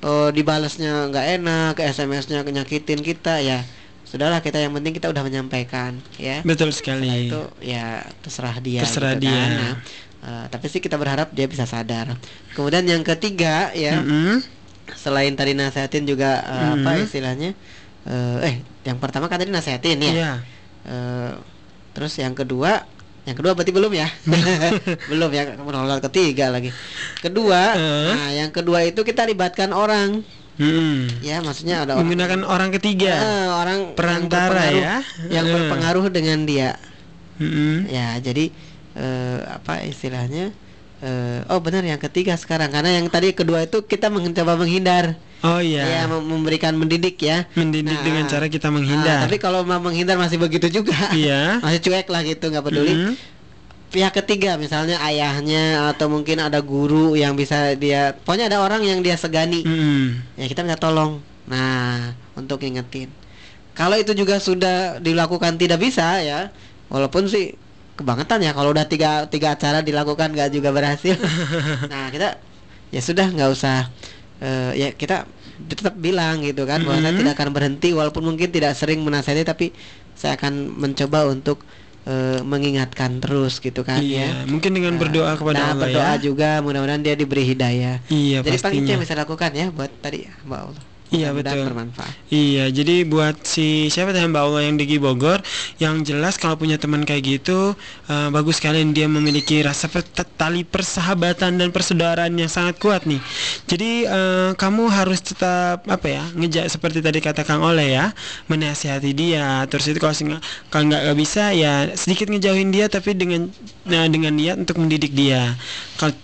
eh, dibalasnya nggak enak ke SMS-nya nyakitin kita ya sudahlah kita yang penting kita udah menyampaikan ya Betul sekali. itu ya terserah dia Terserah gitu dia. kan. Nah, eh, tapi sih kita berharap dia bisa sadar kemudian yang ketiga ya Mm-mm. Selain tadi nasehatin juga eh, apa Mhm. istilahnya eh, eh yang pertama kan tadi nasehatin ya Iya. Eh, terus yang kedua yang kedua berarti belum ya belum ya menolak ketiga lagi kedua Eh. nah yang kedua itu kita libatkan orang Mm-mm. ya maksudnya ada orang Menggunakan orang ketiga. Eh, orang Perantara yang ya. yang Eh. berpengaruh dengan dia Mm-mm. ya jadi eh, apa istilahnya eh, oh benar yang ketiga sekarang karena yang tadi kedua itu kita mencoba menghindar Oh iya. ya mem- memberikan mendidik ya Mendidik Nah, dengan cara kita menghindar. tapi kalau mau menghindar masih begitu juga Iya. masih cuek lah gitu nggak peduli Mm. pihak ketiga misalnya ayahnya atau mungkin ada guru yang bisa dia pokoknya ada orang yang dia segani Mm-mm. ya kita minta tolong nah untuk ingetin kalau itu juga sudah dilakukan tidak bisa ya walaupun sih kebangetan ya kalau udah tiga tiga acara dilakukan nggak juga berhasil nah kita ya sudah nggak usah eh, ya kita tetap bilang gitu kan bahwa saya Mhm. tidak akan berhenti walaupun mungkin tidak sering menasihati tapi saya akan mencoba untuk eh, mengingatkan terus gitu kan Iya, ya mungkin dengan berdoa kepada nah, Allah berdoa ya. juga mudah-mudahan dia diberi hidayah Iya, jadi pastinya. yang bisa lakukan ya buat tadi Mbak Allah. Iya, betul. bermanfaat. Iya, jadi buat si siapa tadi Mbak Allah yang di Bogor, yang jelas kalau punya teman kayak gitu, eh, bagus kalian dia memiliki rasa per- tali persahabatan dan persaudaraan yang sangat kuat nih. Jadi eh, kamu harus tetap apa ya, ngejak seperti tadi kata Kang Oleh ya, menasihati dia. Terus itu kalau kalau nggak nggak bisa ya sedikit ngejauhin dia, tapi dengan nah, dengan niat untuk mendidik dia.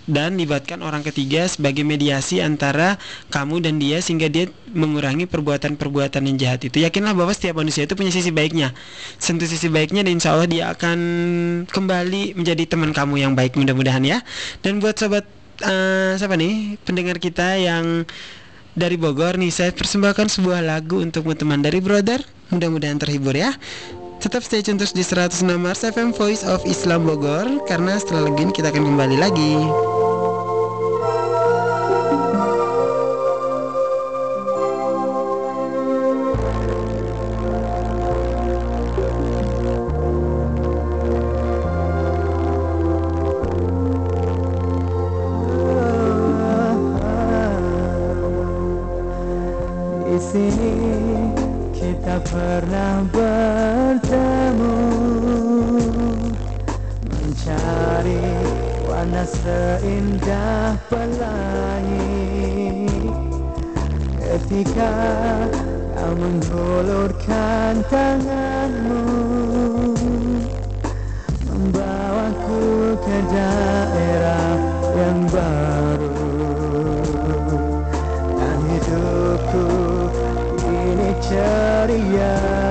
Dan libatkan orang ketiga sebagai mediasi antara kamu dan dia sehingga dia mengurangi perbuatan-perbuatan yang jahat itu. Yakinlah bahwa setiap manusia itu punya sisi baiknya. Sentuh sisi baiknya dan insya Allah dia akan kembali menjadi teman kamu yang baik mudah-mudahan ya. Dan buat sobat eh, siapa nih pendengar kita yang dari Bogor nih saya persembahkan sebuah lagu untuk teman dari Brother. Mudah-mudahan terhibur ya. Tetap stay tune terus di 106 Mars FM Voice of Islam Bogor karena setelah lagi ini kita akan kembali lagi. Pelangi Ketika kau menghulurkan tanganmu Membawaku ke daerah yang baru. Dan hidupku ini ceria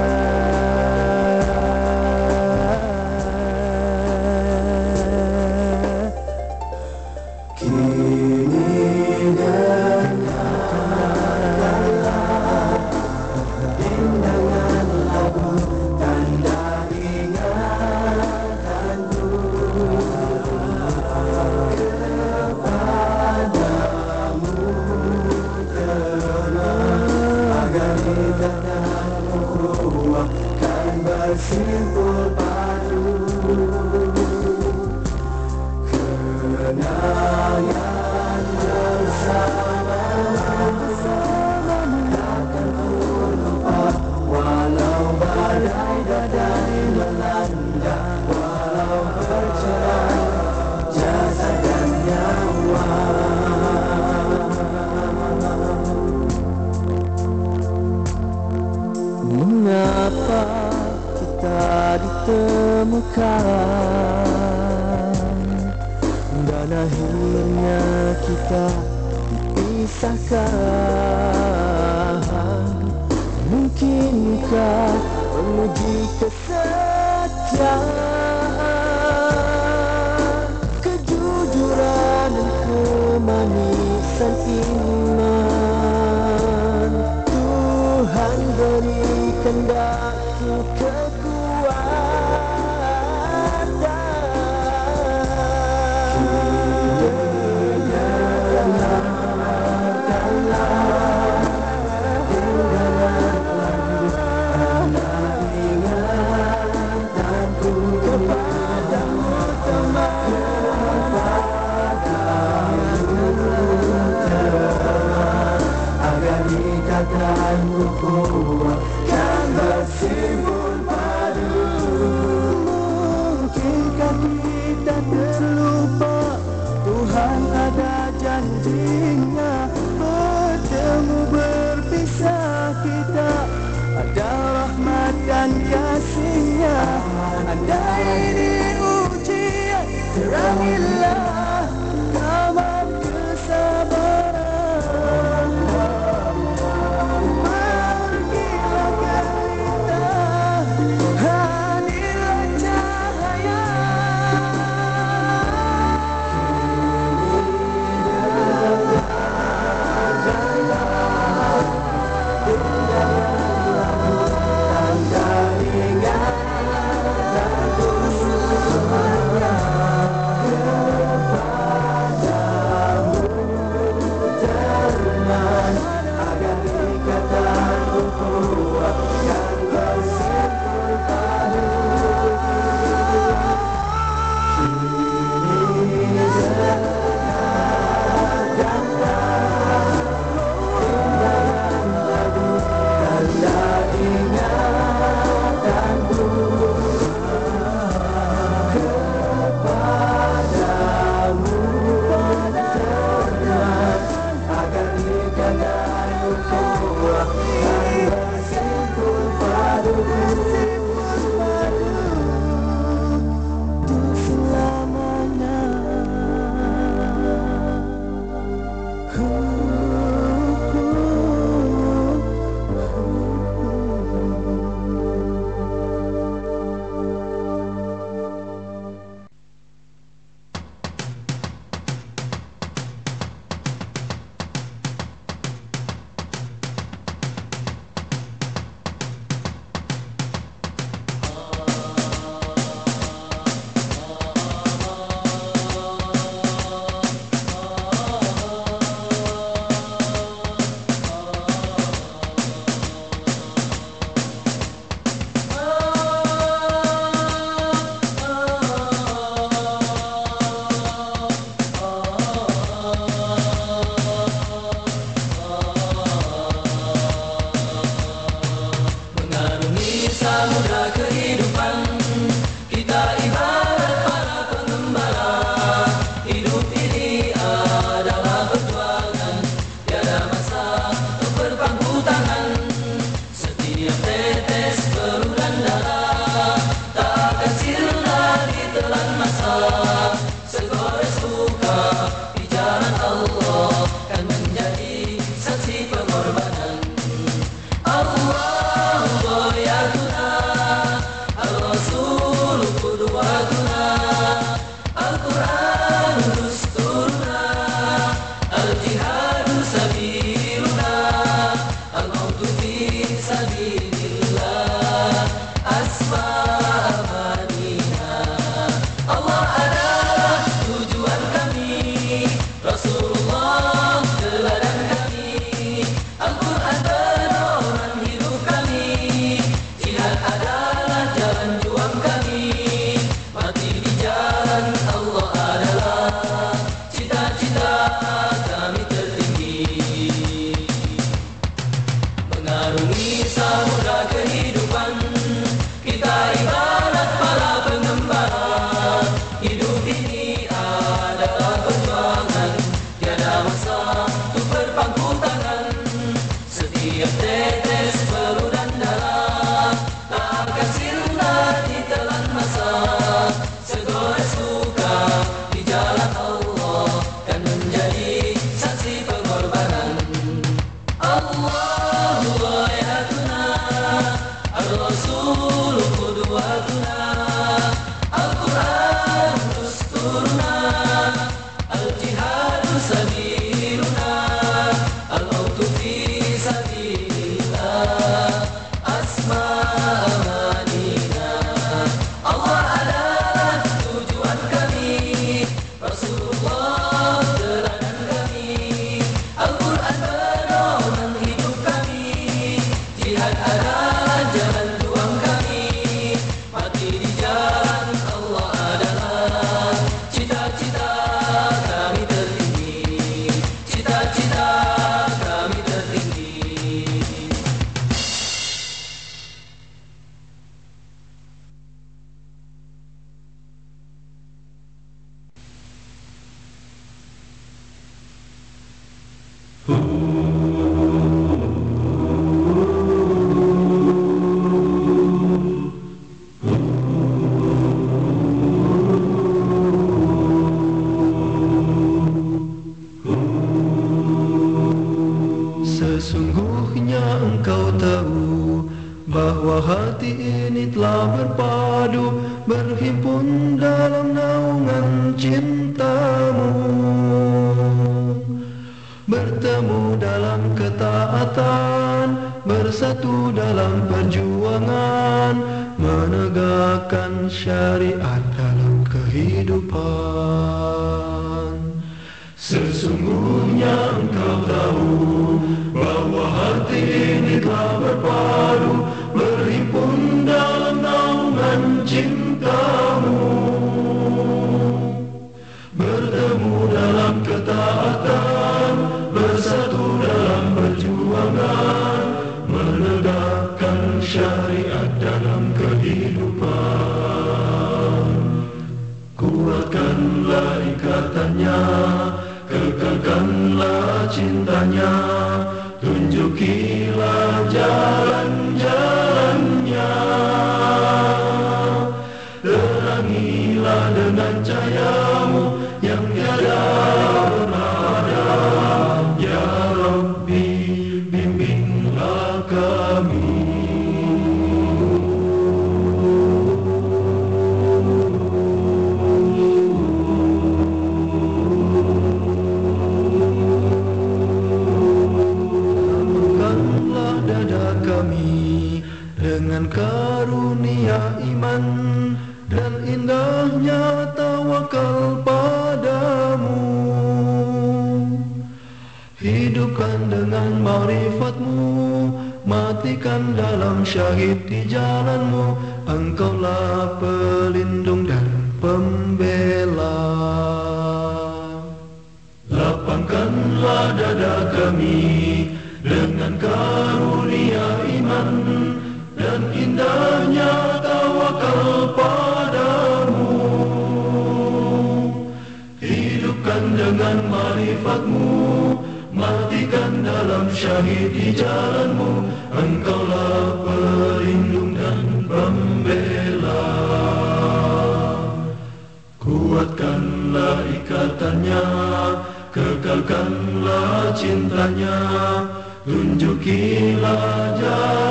Kilajar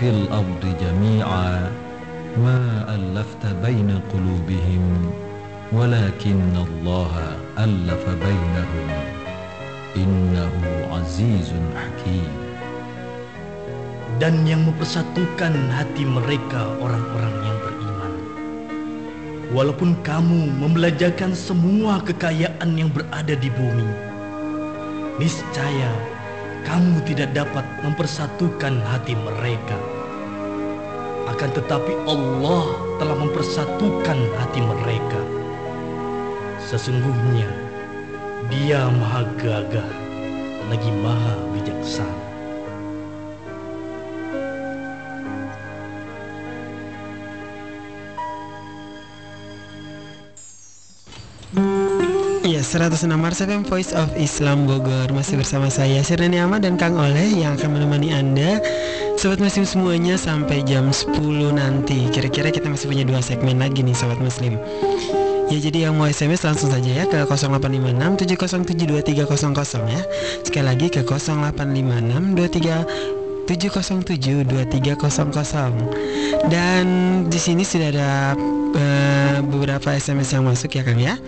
في الأرض جميعا ما ألفت بين قلوبهم ولكن الله ألف بينهم إنه عزيز حكيم dan yang mempersatukan hati mereka orang-orang yang beriman. Walaupun kamu membelajarkan semua kekayaan yang berada di bumi, niscaya kamu tidak dapat mempersatukan hati mereka. Akan tetapi Allah telah mempersatukan hati mereka. Sesungguhnya Dia Maha Gagah lagi Maha Bijaksana. 106 Mars FM Voice of Islam Bogor. Masih bersama saya Sirani Ahmad dan Kang Oleh Yang akan menemani Anda. Sobat Muslim semuanya sampai jam 10 nanti. Kira-kira kita masih punya dua segmen lagi nih Sobat Muslim. Ya jadi yang mau SMS langsung saja ya ke 0856 7072300 ya. Sekali lagi ke 0856 23 7072300 dan di sini sudah ada eh, beberapa SMS yang masuk ya Kang ya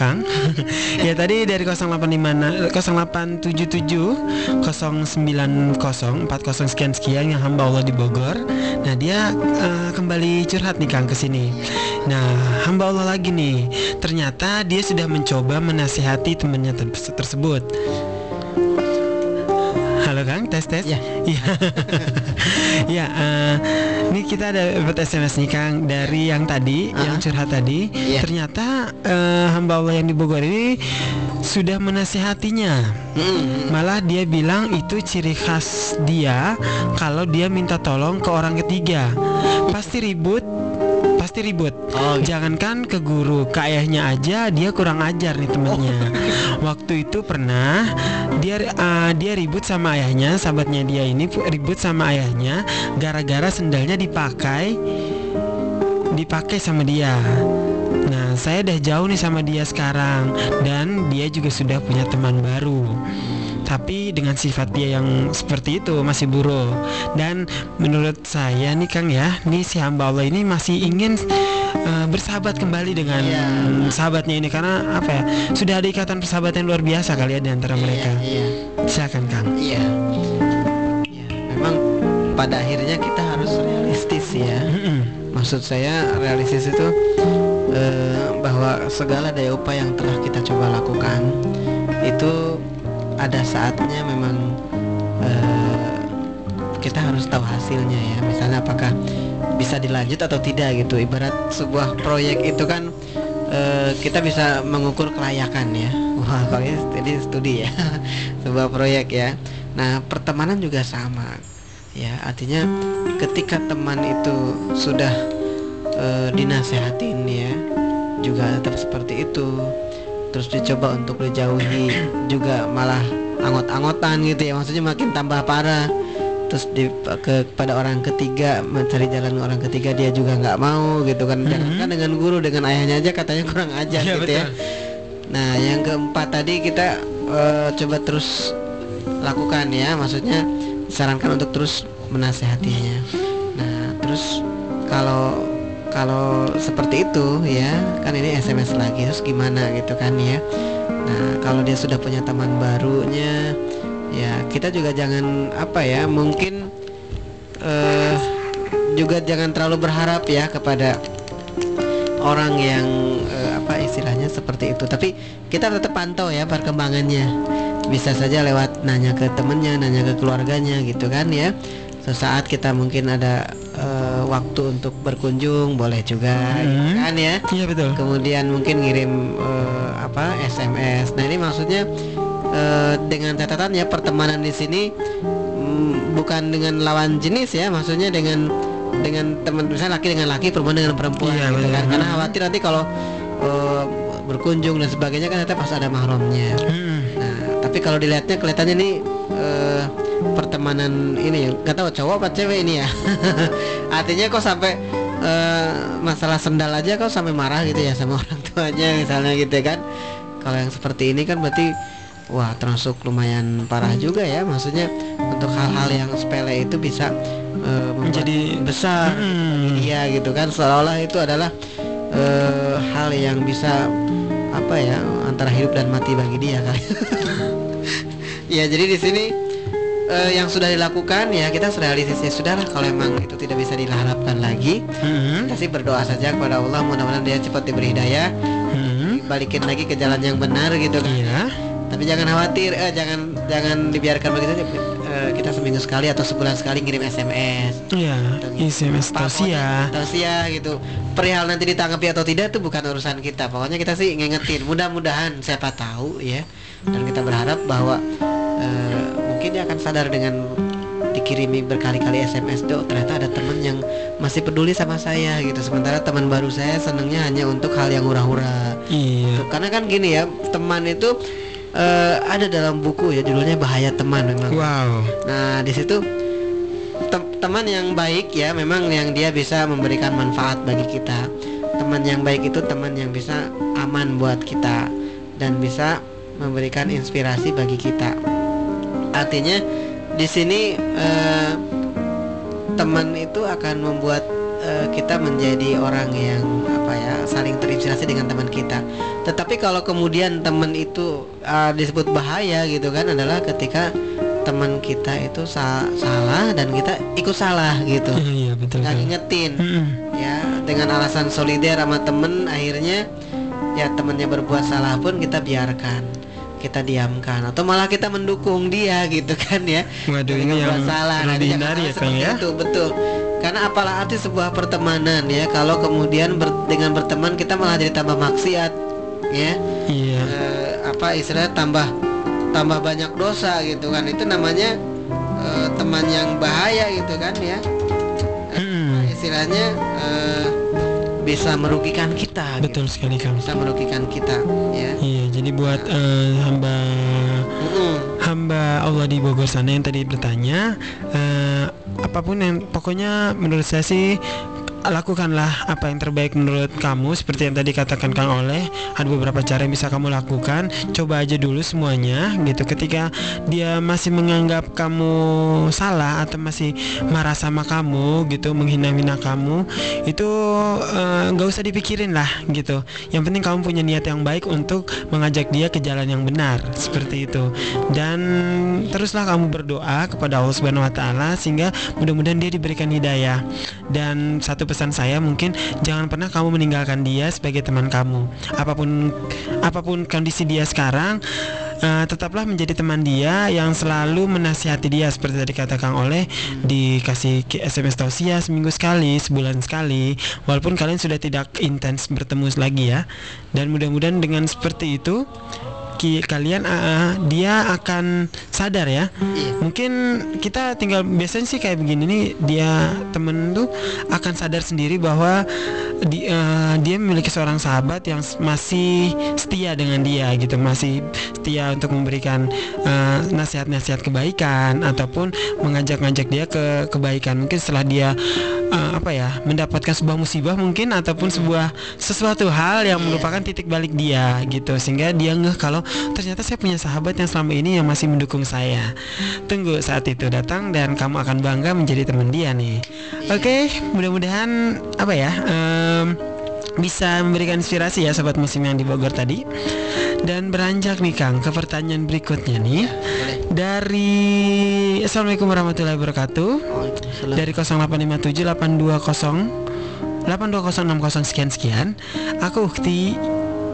Kang ya tadi dari 0856 0877 090 40 sekian sekian yang hamba Allah di Bogor. Nah dia eh, kembali curhat nih Kang ke sini. Nah hamba Allah lagi nih. Ternyata dia sudah mencoba menasihati temannya ter- tersebut Tes. Ya. Iya. ya, eh, ini kita ada dapat SMS nih Kang dari yang tadi, Ah. yang curhat tadi. Iya. Ternyata eh, hamba Allah yang di Bogor ini sudah menasihatinya. Mm-mm. Malah dia bilang itu ciri khas dia kalau dia minta tolong ke orang ketiga. Pasti ribut, pasti ribut. Oh, gitu. Jangankan ke guru, ke ayahnya aja dia kurang ajar nih temennya. Waktu itu pernah dia eh, dia ribut sama ayahnya, sahabatnya dia ini ribut sama ayahnya gara-gara sendalnya dipakai dipakai sama dia. Nah, saya udah jauh nih sama dia sekarang dan dia juga sudah punya teman baru. Tapi dengan sifat dia yang seperti itu masih buruk Dan menurut saya nih Kang ya Nih si hamba Allah ini masih ingin eh, bersahabat kembali dengan Iya. sahabatnya ini Karena apa ya Sudah ada ikatan persahabatan luar biasa kali ya di antara mereka Iya, Silakan Kang iya. Iya, memang pada akhirnya kita harus realistis ya. Maksud saya realistis itu eh, bahwa segala daya upaya yang telah kita coba lakukan itu ada saatnya memang eh, kita harus tahu hasilnya ya. Misalnya apakah bisa dilanjut atau tidak gitu. Ibarat sebuah proyek itu kan eh, kita bisa mengukur kelayakan ya. Wah, kalau ini studi ya. sebuah proyek ya. Nah, pertemanan juga sama. Ya, artinya ketika teman itu sudah eh, dinasehatin ya, juga tetap seperti itu. Terus dicoba untuk dijauhi juga malah angot-angotan gitu ya. Maksudnya makin tambah parah. Terus di ke kepada orang ketiga mencari jalan orang ketiga dia juga nggak mau gitu kan. Jangankan dengan guru dengan ayahnya aja katanya kurang ajar Iya, gitu ya. betul. Nah, yang keempat tadi kita eh, coba terus lakukan ya, maksudnya disarankan untuk terus menasehatinya. Nah, terus kalau kalau seperti itu ya, kan ini SMS lagi terus gimana gitu kan ya. Nah, kalau dia sudah punya teman barunya ya kita juga jangan apa ya, mungkin eh juga jangan terlalu berharap ya kepada orang yang eh, apa istilahnya seperti itu. Tapi kita tetap pantau ya perkembangannya. Bisa saja lewat nanya ke temennya nanya ke keluarganya gitu kan ya. Sesaat kita mungkin ada eh, waktu untuk berkunjung boleh juga gitu Hmm. kan ya Iya betul kemudian mungkin ngirim eh, apa SMS nah ini maksudnya eh, dengan catatan ya pertemanan di sini mm, bukan dengan lawan jenis ya maksudnya dengan dengan teman misalnya laki dengan laki perempuan dengan perempuan Iya, gitu betul. kan karena Hmm. khawatir nanti kalau eh, berkunjung dan sebagainya kan tetap pas ada mahramnya Mm-mm. nah tapi kalau dilihatnya kelihatannya nih eh, pertemanan ini ya. Nggak tahu cowok apa cewek ini ya. Artinya kok sampai eh, masalah sendal aja kok sampai marah gitu ya sama orang tuanya misalnya gitu ya kan. Kalau yang seperti ini kan berarti wah termasuk lumayan parah juga ya. Maksudnya untuk hal-hal yang sepele itu bisa membuat Menjadi- besar. Mm. iya gitu kan. Seolah-olah itu adalah eh, hal yang bisa apa ya antara hidup dan mati bagi dia kali ya jadi di sini eh, yang sudah dilakukan ya kita realistis ya sudahlah kalau emang itu tidak bisa diharapkan lagi Hmm. kita sih berdoa saja kepada Allah mudah-mudahan dia cepat diberi hidayah Hmm. balikin lagi ke jalan yang benar gitu kan Iya. tapi jangan khawatir eh, jangan jangan dibiarkan begitu saja Eh, kita seminggu sekali atau sebulan sekali ngirim SMS Iya. SMS Pak, tausiah. tausiah gitu perihal nanti ditanggapi atau tidak itu bukan urusan kita pokoknya kita sih ngingetin mudah-mudahan siapa tahu ya dan kita berharap bahwa eh, mungkin dia akan sadar dengan dikirimi berkali-kali SMS tuh ternyata ada teman yang masih peduli sama saya gitu sementara teman baru saya senangnya hanya untuk hal yang hura-hura Iya. Tuh, karena kan gini ya teman itu eh, ada dalam buku ya judulnya bahaya teman memang Wow. Nah, di situ tem- teman yang baik ya memang yang dia bisa memberikan manfaat bagi kita. Teman yang baik itu teman yang bisa aman buat kita dan bisa memberikan inspirasi bagi kita. Artinya di sini eh, teman itu akan membuat eh, kita menjadi orang yang apa ya saling terinspirasi dengan teman kita. Tetapi kalau kemudian teman itu eh, disebut bahaya gitu kan adalah ketika teman kita itu sa- salah dan kita ikut salah gitu. Iya betul. Nggak ngingetin ya dengan alasan solider sama temen akhirnya ya temennya berbuat salah pun kita biarkan kita diamkan atau malah kita mendukung dia gitu kan ya. Waduh, ini yang salah Nah, dihindari ya, Kang, ya? itu betul. Karena apalah arti sebuah pertemanan ya. Kalau kemudian ber- dengan berteman kita malah jadi tambah maksiat ya. Iya. Eh, apa istilahnya tambah tambah banyak dosa gitu kan. Itu namanya eh, teman yang bahaya gitu kan ya. Mm-mm. istilahnya eh, bisa merugikan kita gitu. Betul sekali Kang. bisa merugikan kita ya Iya, jadi buat eh, hamba Mm-mm. hamba Allah di Bogor sana yang tadi bertanya eh, apa pun yang pokoknya menurut saya sih lakukanlah apa yang terbaik menurut kamu seperti yang tadi katakan Kang Oleh. Ada beberapa cara yang bisa kamu lakukan. Coba aja dulu semuanya gitu. Ketika dia masih menganggap kamu salah atau masih marah sama kamu gitu menghina-hina kamu itu eh, nggak usah dipikirin lah gitu. Yang penting kamu punya niat yang baik untuk mengajak dia ke jalan yang benar seperti itu. Dan teruslah kamu berdoa kepada Allah Subhanahu Wa Taala sehingga mudah-mudahan dia diberikan hidayah. Dan satu pesan saya mungkin jangan pernah kamu meninggalkan dia sebagai teman kamu. Apa pun apa pun kondisi dia sekarang eh, tetaplah menjadi teman dia yang selalu menasihati dia seperti tadi kata Oleh dikasih SMS tausiah seminggu sekali sebulan sekali walaupun kalian sudah tidak intens bertemu lagi ya. Dan mudah-mudahan dengan seperti itu ki- kalian ah, dia akan sadar ya Iya. mungkin kita tinggal biasanya sih kayak begini nih dia temen tuh akan sadar sendiri bahwa di, eh, dia memiliki seorang sahabat yang masih setia dengan dia gitu masih setia untuk memberikan eh, nasihat-nasihat kebaikan ataupun mengajak-ngajak dia ke kebaikan mungkin setelah dia eh, apa ya mendapatkan sebuah musibah mungkin ataupun sebuah sesuatu hal yang merupakan titik balik dia gitu. Sehingga dia ngeh kalau ternyata saya punya sahabat yang selama ini yang masih mendukung saya. Tunggu saat itu datang dan kamu akan bangga menjadi teman dia nih. Oke mudah-mudahan apa ya em, bisa memberikan inspirasi ya sobat musim yang di Bogor tadi. Dan beranjak nih Kang ke pertanyaan berikutnya nih. Boleh. Dari Assalamualaikum warahmatullahi wabarakatuh. Dari 0857 820 82060 sekian sekian. Aku Ukti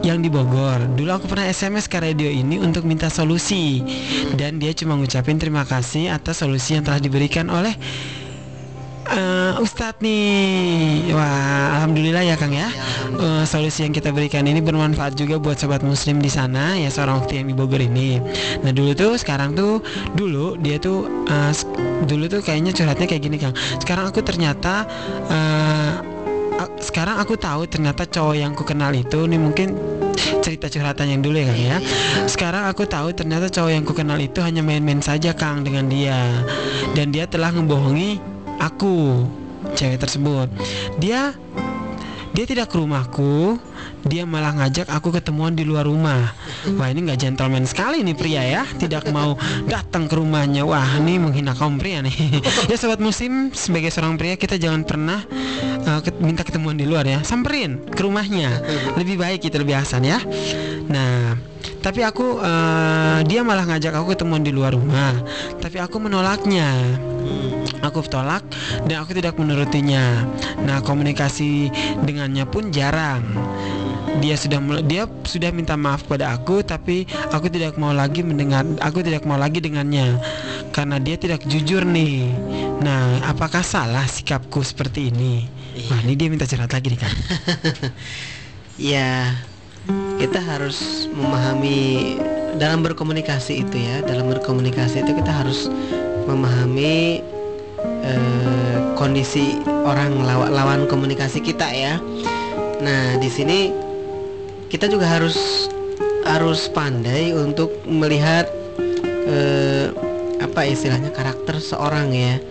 yang di Bogor. Dulu aku pernah SMS ke radio ini untuk minta solusi. Dan dia cuma ngucapin terima kasih atas solusi yang telah diberikan oleh eh, Ustadz nih. Wah alhamdulillah ya Kang ya. Eh, solusi yang kita berikan ini bermanfaat juga buat sobat muslim di sana ya seorang Ukti yang di Bogor ini. Nah dulu tuh sekarang tuh dulu dia tuh s- dulu tuh kayaknya curhatnya kayak gini Kang. Sekarang aku ternyata a- sekarang aku tahu ternyata cowok yang ku kenal itu nih mungkin cerita curhatan yang dulu ya Kang ya. Sekarang aku tahu ternyata cowok yang ku kenal itu hanya main-main saja Kang dengan dia. Dan dia telah ngebohongi aku cewek tersebut. Dia dia tidak ke rumahku dia malah ngajak aku ketemuan di luar rumah. Wah ini nggak gentleman sekali nih pria ya. Tidak mau datang ke rumahnya. Wah ini menghina kaum pria nih. Ya sobat musim sebagai seorang pria kita jangan pernah uh, ket- minta ketemuan di luar ya. Samperin ke rumahnya. Lebih baik itu lebih asan ya. Nah tapi aku eh, dia malah ngajak aku ketemuan di luar rumah. Tapi aku menolaknya. Aku tolak dan aku tidak menurutinya. Nah komunikasi dengannya pun jarang. Dia sudah dia sudah minta maaf pada aku tapi aku tidak mau lagi mendengar aku tidak mau lagi dengannya. Karena dia tidak jujur nih. Nah apakah salah sikapku seperti ini? Wah ini dia minta curhat lagi nih kan ya kita harus memahami dalam berkomunikasi itu ya dalam berkomunikasi itu kita harus memahami eh, kondisi orang lawa- lawan komunikasi kita ya. Nah di sini kita juga harus harus pandai untuk melihat eh, apa istilahnya karakter seorang ya.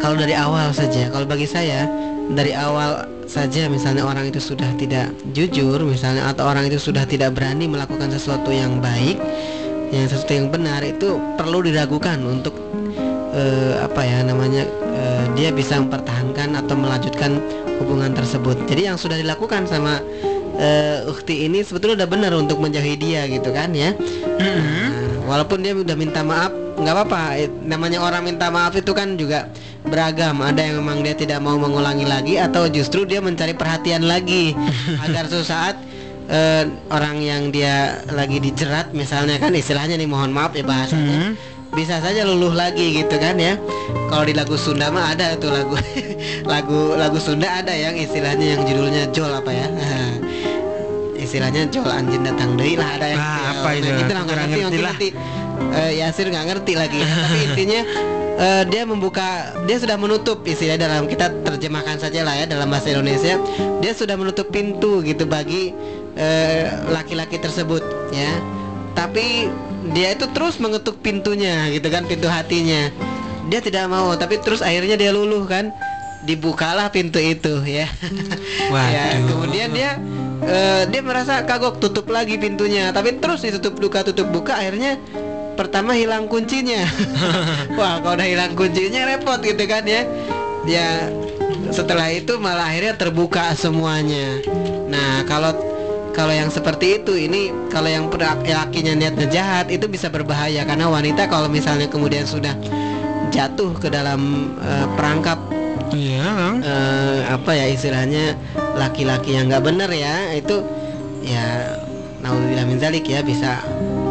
Kalau dari awal saja kalau bagi saya dari awal saja misalnya orang itu sudah tidak jujur misalnya atau orang itu sudah tidak berani melakukan sesuatu yang baik yang sesuatu yang benar itu perlu diragukan untuk eh, apa ya namanya eh, dia bisa mempertahankan atau melanjutkan hubungan tersebut. Jadi yang sudah dilakukan sama eh, ukti ini sebetulnya udah benar untuk menjauhi dia gitu kan ya. Nah, walaupun dia udah minta maaf nggak apa-apa namanya orang minta maaf itu kan juga beragam ada yang memang dia tidak mau mengulangi lagi atau justru dia mencari perhatian lagi agar suatu saat eh, orang yang dia lagi dijerat misalnya kan istilahnya nih mohon maaf ya bahasanya Hmm. bisa saja luluh lagi gitu kan ya kalau di lagu Sunda mah ada tuh lagu lagu lagu Sunda ada yang istilahnya yang judulnya Jol apa ya istilahnya Jol anjing datang deui lah ada yang Ah, gitu ya. apa itu? Nah, gitu lah nggak Kurang ngerti ngerti ngerti, lah. Eh, Yasir nggak ngerti lagi. Ya. tapi intinya eh, dia membuka dia sudah menutup istilah dalam kita terjemahkan saja lah ya dalam bahasa Indonesia. Dia sudah menutup pintu gitu bagi eh, laki-laki tersebut ya. Tapi dia itu terus mengetuk pintunya gitu kan pintu hatinya. Dia tidak mau tapi terus akhirnya dia luluh kan. Dibukalah pintu itu ya. Ya Waduh. kemudian dia eh, dia merasa kagok tutup lagi pintunya. Tapi terus ditutup buka tutup buka akhirnya pertama hilang kuncinya. Wah kalau udah hilang kuncinya repot gitu kan ya. Dia setelah itu malah akhirnya terbuka semuanya. Nah kalau kalau yang seperti itu ini kalau yang per- lakinya niatnya jahat itu bisa berbahaya. Karena wanita kalau misalnya kemudian sudah jatuh ke dalam eh, perangkap iya bang eh, apa ya istilahnya laki-laki yang nggak bener ya itu ya naudzubillah min zalik ya bisa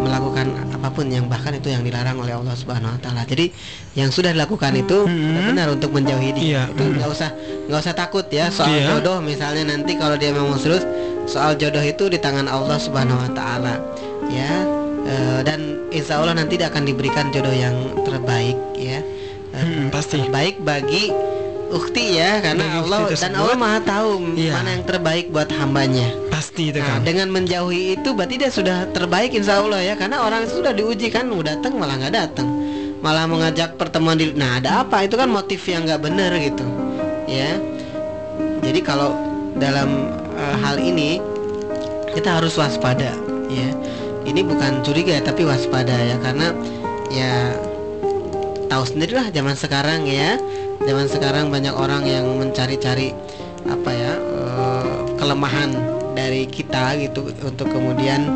melakukan apa pun yang bahkan itu yang dilarang oleh Allah Subhanahu wa taala. Jadi yang sudah dilakukan itu Hmm. sudah benar untuk menjauhi dia. Iya, Itu hmm. nggak usah nggak usah takut ya soal Iya. jodoh misalnya nanti kalau dia memang serius soal jodoh itu di tangan Allah Subhanahu wa taala. Ya. eh, dan insya Allah nanti dia akan diberikan jodoh yang terbaik ya. Eh, Hmm, pasti terbaik bagi ukti ya karena Bagi ukti Allah dan tersebut. Allah maha tahu Iya. mana yang terbaik buat hambanya. pasti itu Nah, kan dengan menjauhi itu berarti dia sudah terbaik insya Allah ya karena orang itu sudah diuji kan mau datang malah nggak datang malah mengajak pertemuan di nah ada apa itu kan motif yang nggak benar gitu ya jadi kalau dalam eh, hal ini kita harus waspada ya ini bukan curiga tapi waspada ya karena ya tahu sendirilah zaman sekarang ya zaman sekarang banyak orang yang mencari-cari apa ya eh, kelemahan dari kita gitu untuk kemudian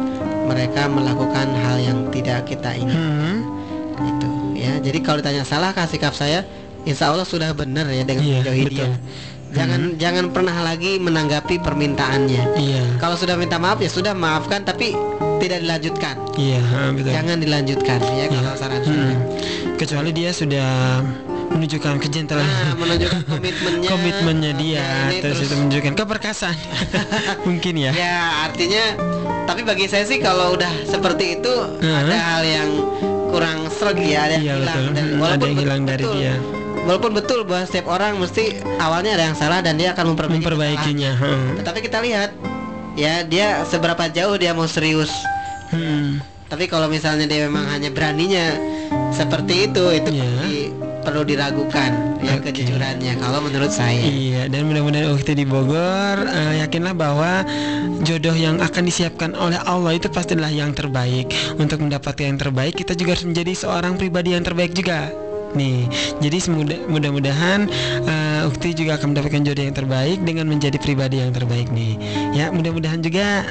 mereka melakukan hal yang tidak kita ingin Hmm, itu ya. Jadi kalau ditanya salahkah sikap saya? Insya Allah sudah benar ya dengan Iya, menjauhi betul. dia jangan jangan pernah lagi menanggapi permintaannya. Iya. Kalau sudah minta maaf ya sudah maafkan tapi tidak dilanjutkan. Iya ha, betul. Jangan dilanjutkan ya kalau Iya. saran Hmm. saya kecuali dia sudah menunjukkan kejentelan Nah, menunjukkan komitmennya komitmennya dia Ya, ini terus, itu menunjukkan keperkasaan mungkin ya Ya artinya Tapi bagi saya sih kalau udah seperti itu Hmm. Ada hal yang kurang serg ya Ada yang Iya, hilang betul. Dan Hmm, ada yang hilang dari betul, dia. Walaupun betul bahwa setiap orang mesti awalnya ada yang salah Dan dia akan memperbaiki memperbaikinya kesalahan. Tetapi kita lihat Ya dia seberapa jauh dia mau serius Hmm. Tapi kalau misalnya dia memang hanya beraninya Seperti itu Itu pasti perlu diragukan ya kejujurannya Kalau menurut saya Iya, dan mudah-mudahan Ukti di Bogor eh, yakinlah bahwa jodoh yang akan disiapkan oleh Allah itu pastilah yang terbaik. Untuk mendapatkan yang terbaik, kita juga harus menjadi seorang pribadi yang terbaik juga. Nih, jadi mudah-mudahan eh, Ukti juga akan mendapatkan jodoh yang terbaik dengan menjadi pribadi yang terbaik nih. Ya, mudah-mudahan juga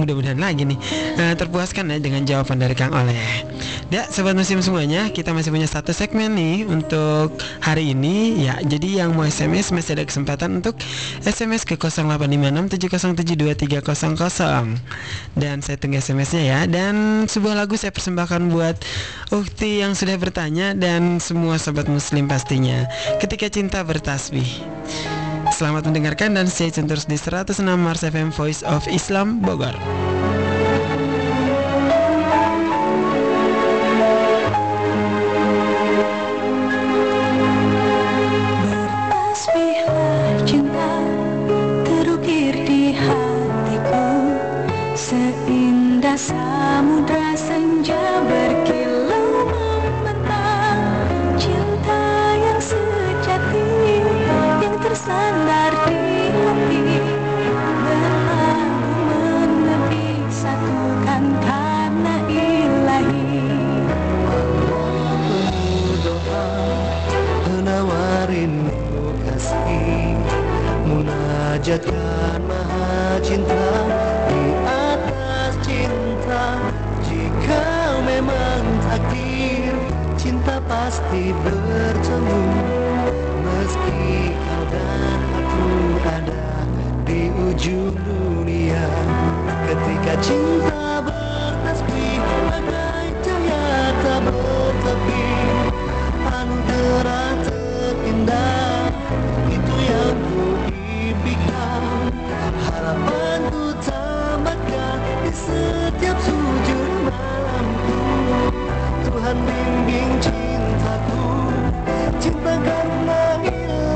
mudah-mudahan lagi nih eh, terpuaskan ya dengan jawaban dari Kang Oleh. Ya, sobat musim semuanya, kita masih punya satu segmen nih untuk hari ini. Ya, jadi yang mau SMS masih ada kesempatan untuk SMS ke 085670723000 dan saya tunggu SMS-nya ya. Dan sebuah lagu saya persembahkan buat Ukti yang sudah bertanya dan semua sobat muslim pastinya. Ketika cinta bertasbih. Selamat mendengarkan dan stay tune terus di 106 Mars FM Voice of Islam Bogor. Munajatkan maha cinta di atas cinta jika memang takdir cinta pasti bertemu meski kau dan aku ada di ujung dunia ketika cinta Tuhan bimbing cintaku cinta karena ilahi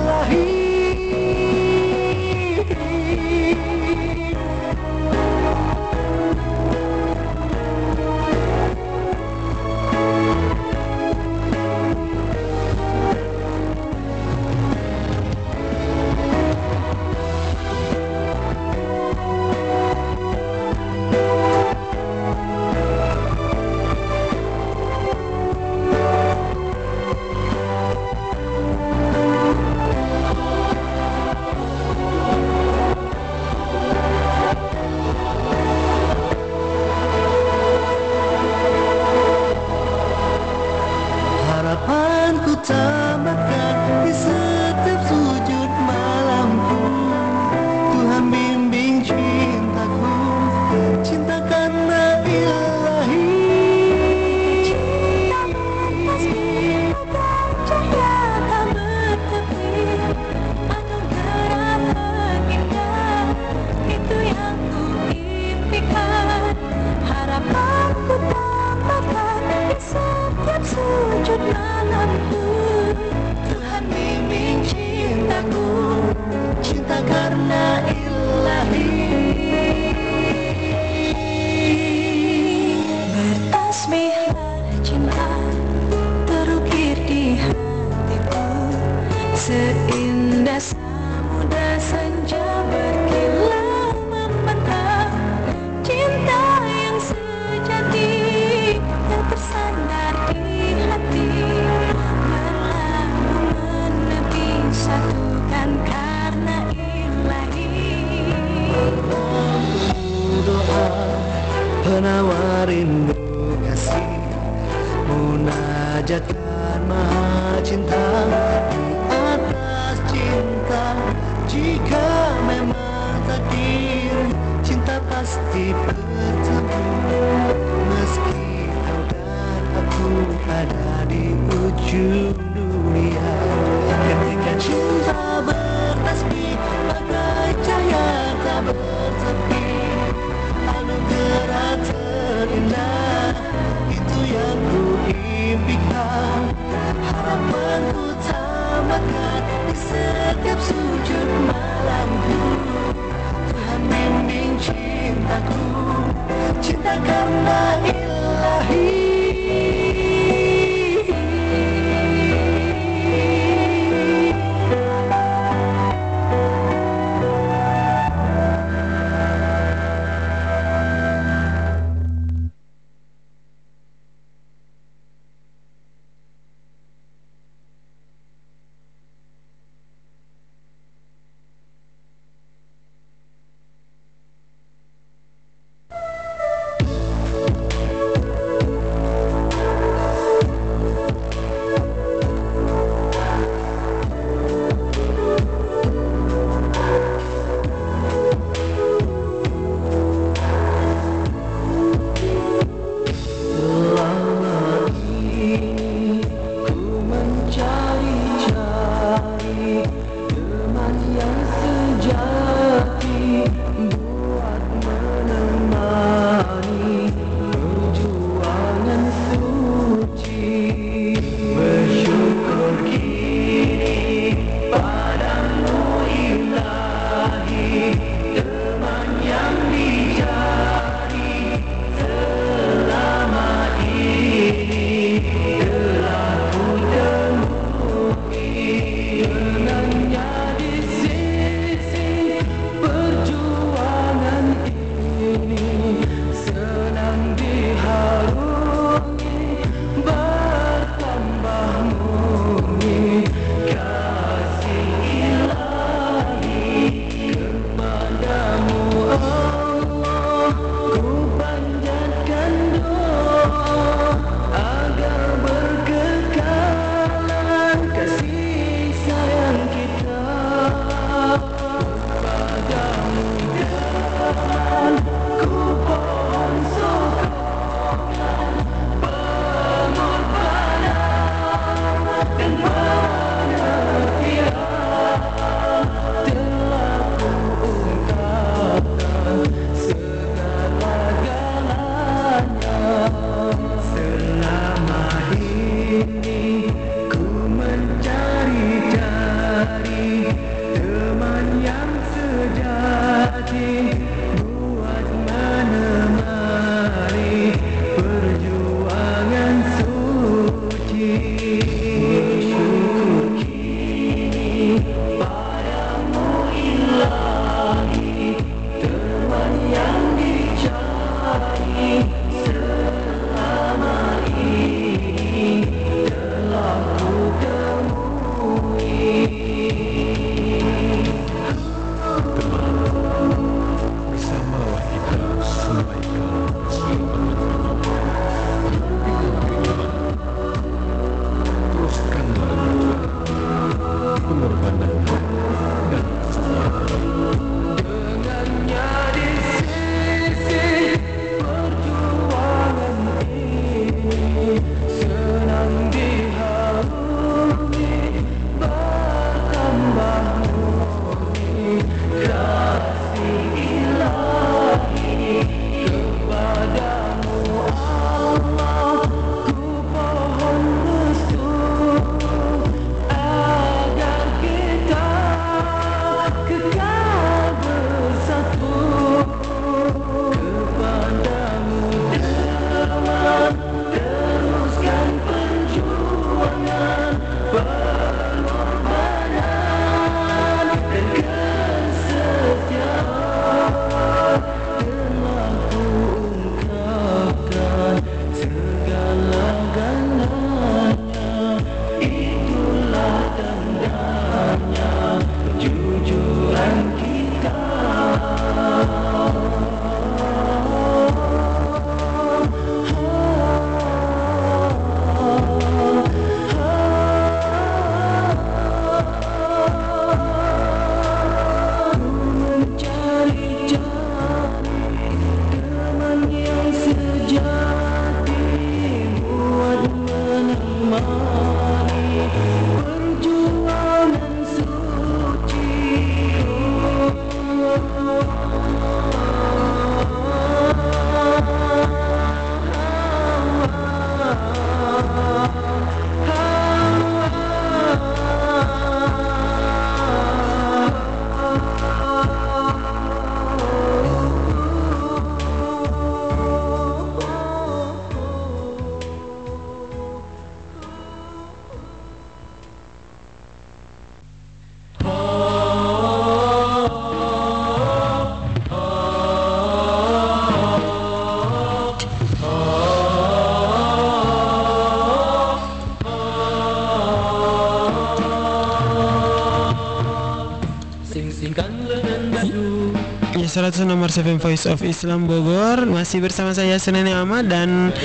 100 nomor 7 Voice of Islam Bogor. Masih bersama saya Senene Ahmad dan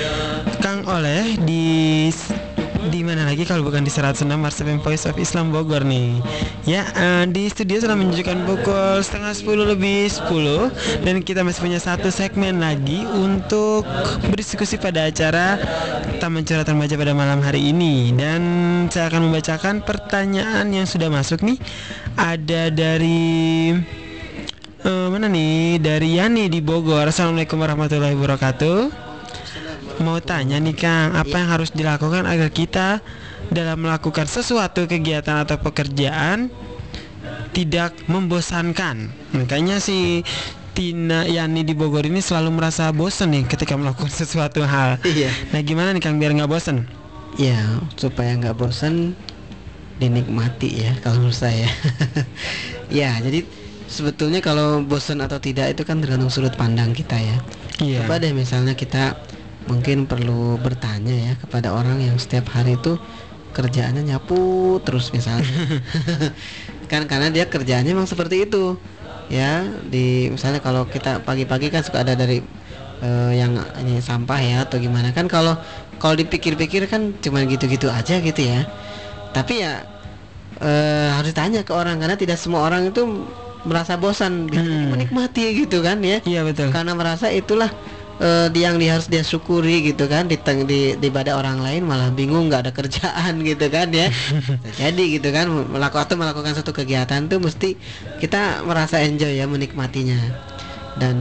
Kang Oleh di di mana lagi kalau bukan di 106 nomor 7 Voice of Islam Bogor nih? Ya eh, di studio sudah menunjukkan pukul setengah 10 lebih 10 Dan kita masih punya satu segmen lagi untuk berdiskusi pada acara Taman Curhat Remaja pada malam hari ini. Dan saya akan membacakan pertanyaan yang sudah masuk nih. Ada dari mana nih dari Yani di Bogor. Assalamualaikum warahmatullahi wabarakatuh. Mau tanya nih Kang, apa yang harus dilakukan agar kita dalam melakukan sesuatu kegiatan atau pekerjaan tidak membosankan? Makanya si Tina Yani di Bogor ini selalu merasa bosan nih ketika melakukan sesuatu hal. Iya. Nah gimana nih Kang biar nggak bosan? Ya, supaya nggak bosan dinikmati ya kalau menurut saya. ya, jadi sebetulnya kalau bosan atau tidak itu kan tergantung sudut pandang kita ya. Iya. Coba deh misalnya kita mungkin perlu bertanya ya kepada orang yang setiap hari itu kerjaannya nyapu terus misalnya. kan karena dia kerjaannya memang seperti itu. Ya, di misalnya kalau kita pagi-pagi kan suka ada dari eh, yang ini sampah ya atau gimana kan kalau kalau dipikir-pikir kan cuma gitu-gitu aja gitu ya. Tapi ya eh, harus ditanya ke orang karena tidak semua orang itu merasa bosan Hmm. menikmati gitu kan ya Iya betul. karena merasa itulah eh, yang dia harus dia syukuri gitu kan di teng- di di pada orang lain malah bingung nggak ada kerjaan gitu kan ya jadi gitu kan melakukan atau melakukan satu kegiatan tuh mesti kita merasa enjoy ya menikmatinya dan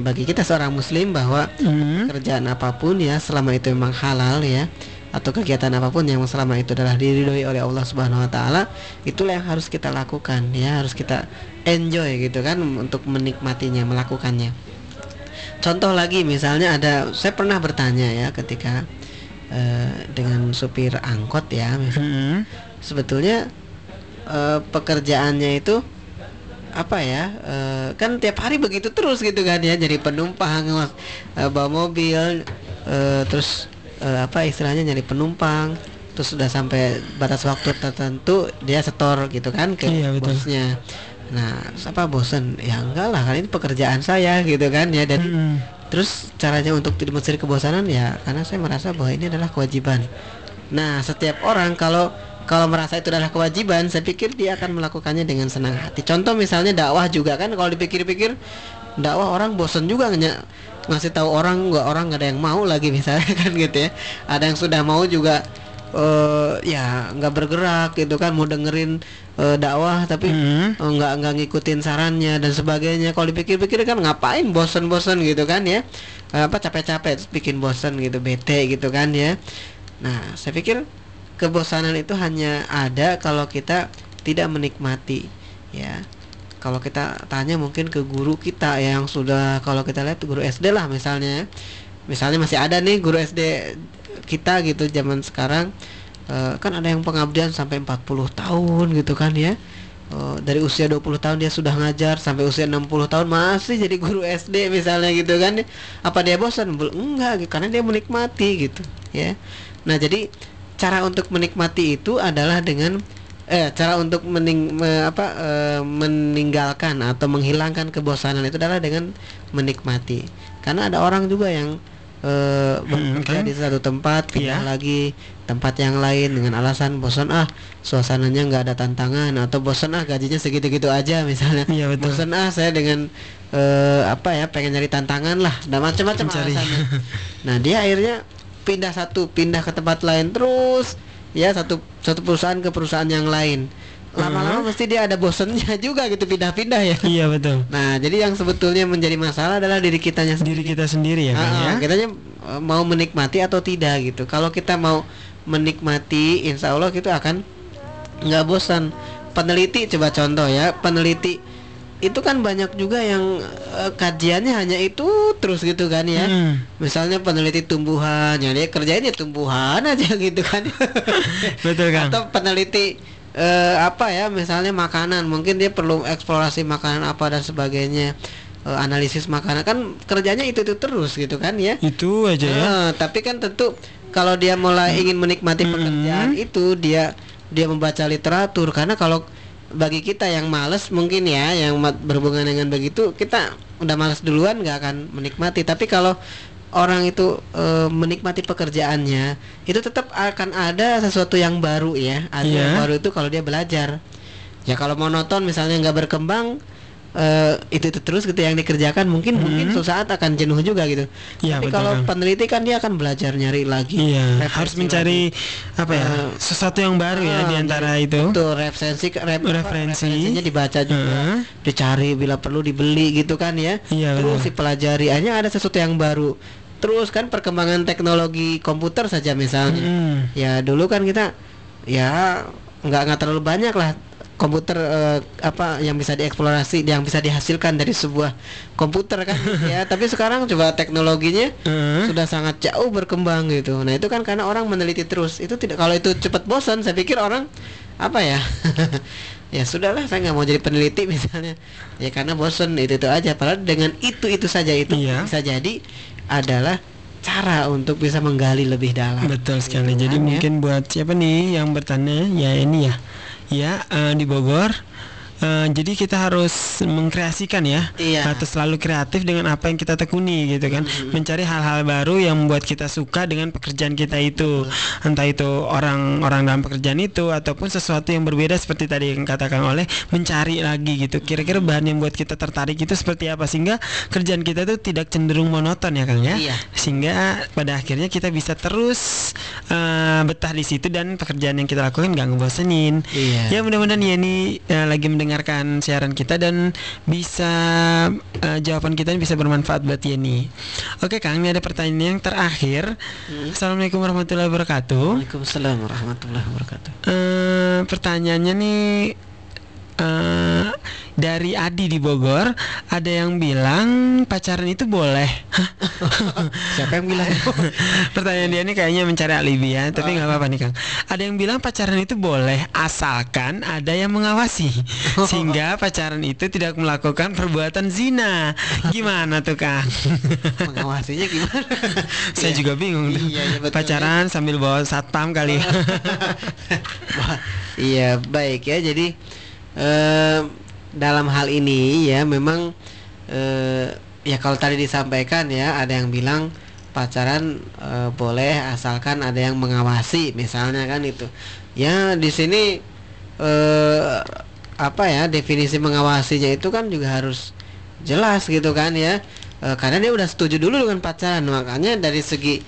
bagi kita seorang muslim bahwa Hmm. kerjaan apa pun ya selama itu memang halal ya atau kegiatan apa pun yang selama itu adalah diridhoi oleh Allah Subhanahu wa taala itulah yang harus kita lakukan ya. Harus kita enjoy gitu kan untuk menikmatinya melakukannya. Contoh lagi misalnya ada saya pernah bertanya ya ketika eh, dengan supir angkot ya misalnya. Hmm. sebetulnya eh, pekerjaannya itu apa ya eh, kan tiap hari begitu terus gitu kan ya. Jadi penumpang eh, bawa mobil eh, terus eh, apa istilahnya nyari penumpang terus sudah sampai batas waktu tertentu dia setor gitu kan ke Iya, betul. bosnya nah terus apa bosen ya enggak lah kan ini pekerjaan saya gitu kan ya dan Mm-mm. Terus caranya untuk tidak mencari kebosanan ya karena saya merasa bahwa ini adalah kewajiban. Nah, setiap orang kalau kalau merasa itu adalah kewajiban, saya pikir dia akan melakukannya dengan senang hati. Contoh misalnya dakwah juga kan kalau dipikir-pikir dakwah orang bosan juga nge- ngasih tahu orang nggak orang nggak ada yang mau lagi misalnya kan gitu ya. Ada yang sudah mau juga eh ya nggak bergerak gitu kan mau dengerin eh, dakwah tapi Mm. Oh, nggak nggak ngikutin sarannya dan sebagainya kalau dipikir-pikir kan ngapain bosen-bosen gitu kan ya apa capek-capek bikin bosen gitu bete gitu kan ya nah saya pikir kebosanan itu hanya ada kalau kita tidak menikmati ya kalau kita tanya mungkin ke guru kita yang sudah kalau kita lihat guru SD lah misalnya misalnya masih ada nih guru SD kita gitu zaman sekarang. Eh, kan ada yang pengabdian sampai 40 tahun gitu kan ya. Oh, dari usia 20 tahun dia sudah ngajar sampai usia 60 tahun masih jadi guru SD misalnya gitu kan apa dia bosan? Enggak gitu, karena dia menikmati gitu ya. Nah jadi cara untuk menikmati itu adalah dengan eh cara untuk mening, me- apa eh, meninggalkan atau menghilangkan kebosanan itu adalah dengan menikmati karena ada orang juga yang eh bekerja kan? di satu tempat pindah Iya. lagi tempat yang lain dengan alasan bosan ah suasananya nggak ada tantangan atau bosan ah gajinya segitu-gitu aja misalnya Iya, betul. bosan ah saya dengan eh apa ya pengen nyari tantangan lah dan macam-macam Mencari. alasannya nah dia akhirnya pindah satu pindah ke tempat lain terus ya satu satu perusahaan ke perusahaan yang lain lama-lama mesti dia ada bosannya juga gitu pindah-pindah ya Iya betul. nah jadi yang sebetulnya menjadi masalah adalah diri kitanya sendiri Diri kita sendiri ya kan ya. kitanya eh, mau menikmati atau tidak gitu. Kalau kita mau menikmati, insya Allah kita akan nggak bosan. Peneliti coba contoh ya, peneliti itu kan banyak juga yang eh, kajiannya hanya itu terus gitu kan ya. Hmm. Misalnya peneliti tumbuhan, ya dia kerjainnya tumbuhan aja gitu kan. Betul kan. Atau peneliti eh, apa ya, misalnya makanan, mungkin dia perlu eksplorasi makanan apa dan sebagainya. Eh, analisis makanan kan kerjanya itu itu terus gitu kan ya. Itu aja ya. Eh, tapi kan tentu kalau dia mulai ingin menikmati Hmm. pekerjaan itu dia dia membaca literatur karena kalau bagi kita yang males mungkin ya yang berhubungan dengan begitu kita udah males duluan nggak akan menikmati. Tapi kalau orang itu eh, menikmati pekerjaannya itu tetap akan ada sesuatu yang baru ya. Ada yang Iya. baru itu kalau dia belajar. Ya kalau monoton misalnya nggak berkembang eh, itu itu terus gitu yang dikerjakan mungkin mungkin suatu saat akan jenuh juga gitu Hmm. Iya, tapi betul, kalau Kang. peneliti kan dia akan belajar nyari lagi Iya, harus mencari apa ya? Eh, sesuatu yang baru ya Ah, di antara jadi itu. Betul, referensi rep- Referensi. referensinya dibaca juga, Heeh. dicari bila perlu dibeli gitu kan ya. Iya, Terus betul. dipelajari, akhirnya ada sesuatu yang baru. Terus kan perkembangan teknologi komputer saja misalnya. Mm. Ya dulu kan kita ya nggak nggak terlalu banyak lah komputer eh, apa yang bisa dieksplorasi, yang bisa dihasilkan dari sebuah komputer kan ya. Tapi sekarang coba teknologinya Heeh. sudah sangat jauh berkembang gitu. Nah itu kan karena orang meneliti terus. Itu tidak kalau itu cepat bosan, saya pikir orang apa ya? ya sudahlah, saya nggak mau jadi peneliti misalnya. Ya karena bosan itu itu aja. Padahal dengan itu itu saja itu Iya. bisa jadi adalah cara untuk bisa menggali lebih dalam. Betul sekali. Gitu Jadi kan, ya. mungkin buat siapa nih yang bertanya ya ini ya. Ya eh, di Bogor. Eh, jadi kita harus mengkreasikan ya Iya. atau selalu kreatif dengan apa yang kita tekuni gitu kan mencari hal-hal baru yang membuat kita suka dengan pekerjaan kita itu entah itu orang-orang dalam pekerjaan itu ataupun sesuatu yang berbeda seperti tadi yang katakan oleh mencari lagi gitu kira-kira bahan yang buat kita tertarik itu seperti apa sehingga kerjaan kita itu tidak cenderung monoton ya Kang ya Iya. sehingga pada akhirnya kita bisa terus eh, betah di situ dan pekerjaan yang kita lakukan nggak ngebosenin. Iya. Ya mudah-mudahan Yeni eh, lagi mendengarkan siaran kita dan bisa eh, jawaban kita ini bisa bermanfaat buat Yeni. Oke Kang, ini ada pertanyaan yang terakhir. Hmm. Assalamualaikum warahmatullahi wabarakatuh. Waalaikumsalam warahmatullahi wabarakatuh. Eh, pertanyaannya nih eh, dari Adi di Bogor ada yang bilang pacaran itu boleh siapa yang bilang Pertanyaan dia ini kayaknya mencari alibi ya, tapi nggak apa-apa nih Kang. Ada yang bilang pacaran itu boleh asalkan ada yang mengawasi, sehingga pacaran itu tidak melakukan perbuatan zina. Gimana tuh Kang? mengawasinya gimana Saya Iya. juga bingung. tuh. Iya, iya, betul. pacaran sambil bawa satpam kali. ya. Iya baik ya. Jadi eh, dalam hal ini ya memang eh, ya kalau tadi disampaikan ya ada yang bilang pacaran eh, boleh asalkan ada yang mengawasi misalnya kan itu. Ya di sini eh, apa ya definisi mengawasinya itu kan juga harus jelas gitu kan ya. Eh, karena dia udah setuju dulu dengan pacaran makanya dari segi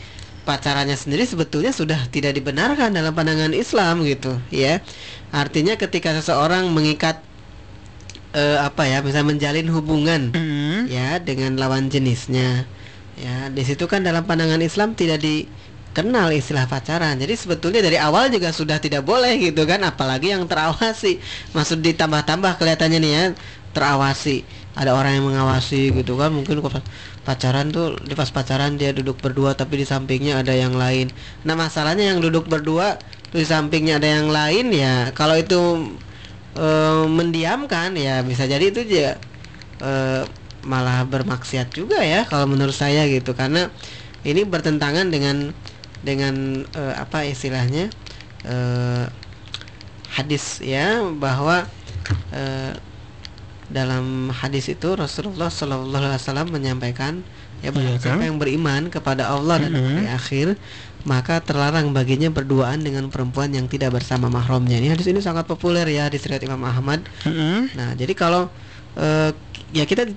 pacarannya sendiri sebetulnya sudah tidak dibenarkan dalam pandangan Islam gitu ya. Artinya ketika seseorang mengikat eh, apa ya bisa menjalin hubungan Hmm. ya dengan lawan jenisnya ya. Di situ kan dalam pandangan Islam tidak dikenal istilah pacaran. Jadi sebetulnya dari awal juga sudah tidak boleh gitu kan apalagi yang terawasi. Maksud ditambah-tambah kelihatannya nih ya terawasi. Ada orang yang mengawasi gitu kan mungkin pacaran tuh di pas pacaran dia duduk berdua tapi di sampingnya ada yang lain. Nah masalahnya yang duduk berdua di sampingnya ada yang lain ya kalau itu eh, mendiamkan ya bisa jadi itu juga eh, malah bermaksiat juga ya kalau menurut saya gitu. Karena ini bertentangan dengan dengan eh, apa istilahnya eh, hadis ya bahwa eh, dalam hadis itu Rasulullah Shallallahu Alaihi Wasallam menyampaikan ya barang Iya, siapa Kang. yang beriman kepada Allah dan Mhm. hari akhir maka terlarang baginya berduaan dengan perempuan yang tidak bersama mahramnya ini hadis ini sangat populer ya di riwayat Imam Ahmad Hmm. Nah, jadi kalau eh, ya kita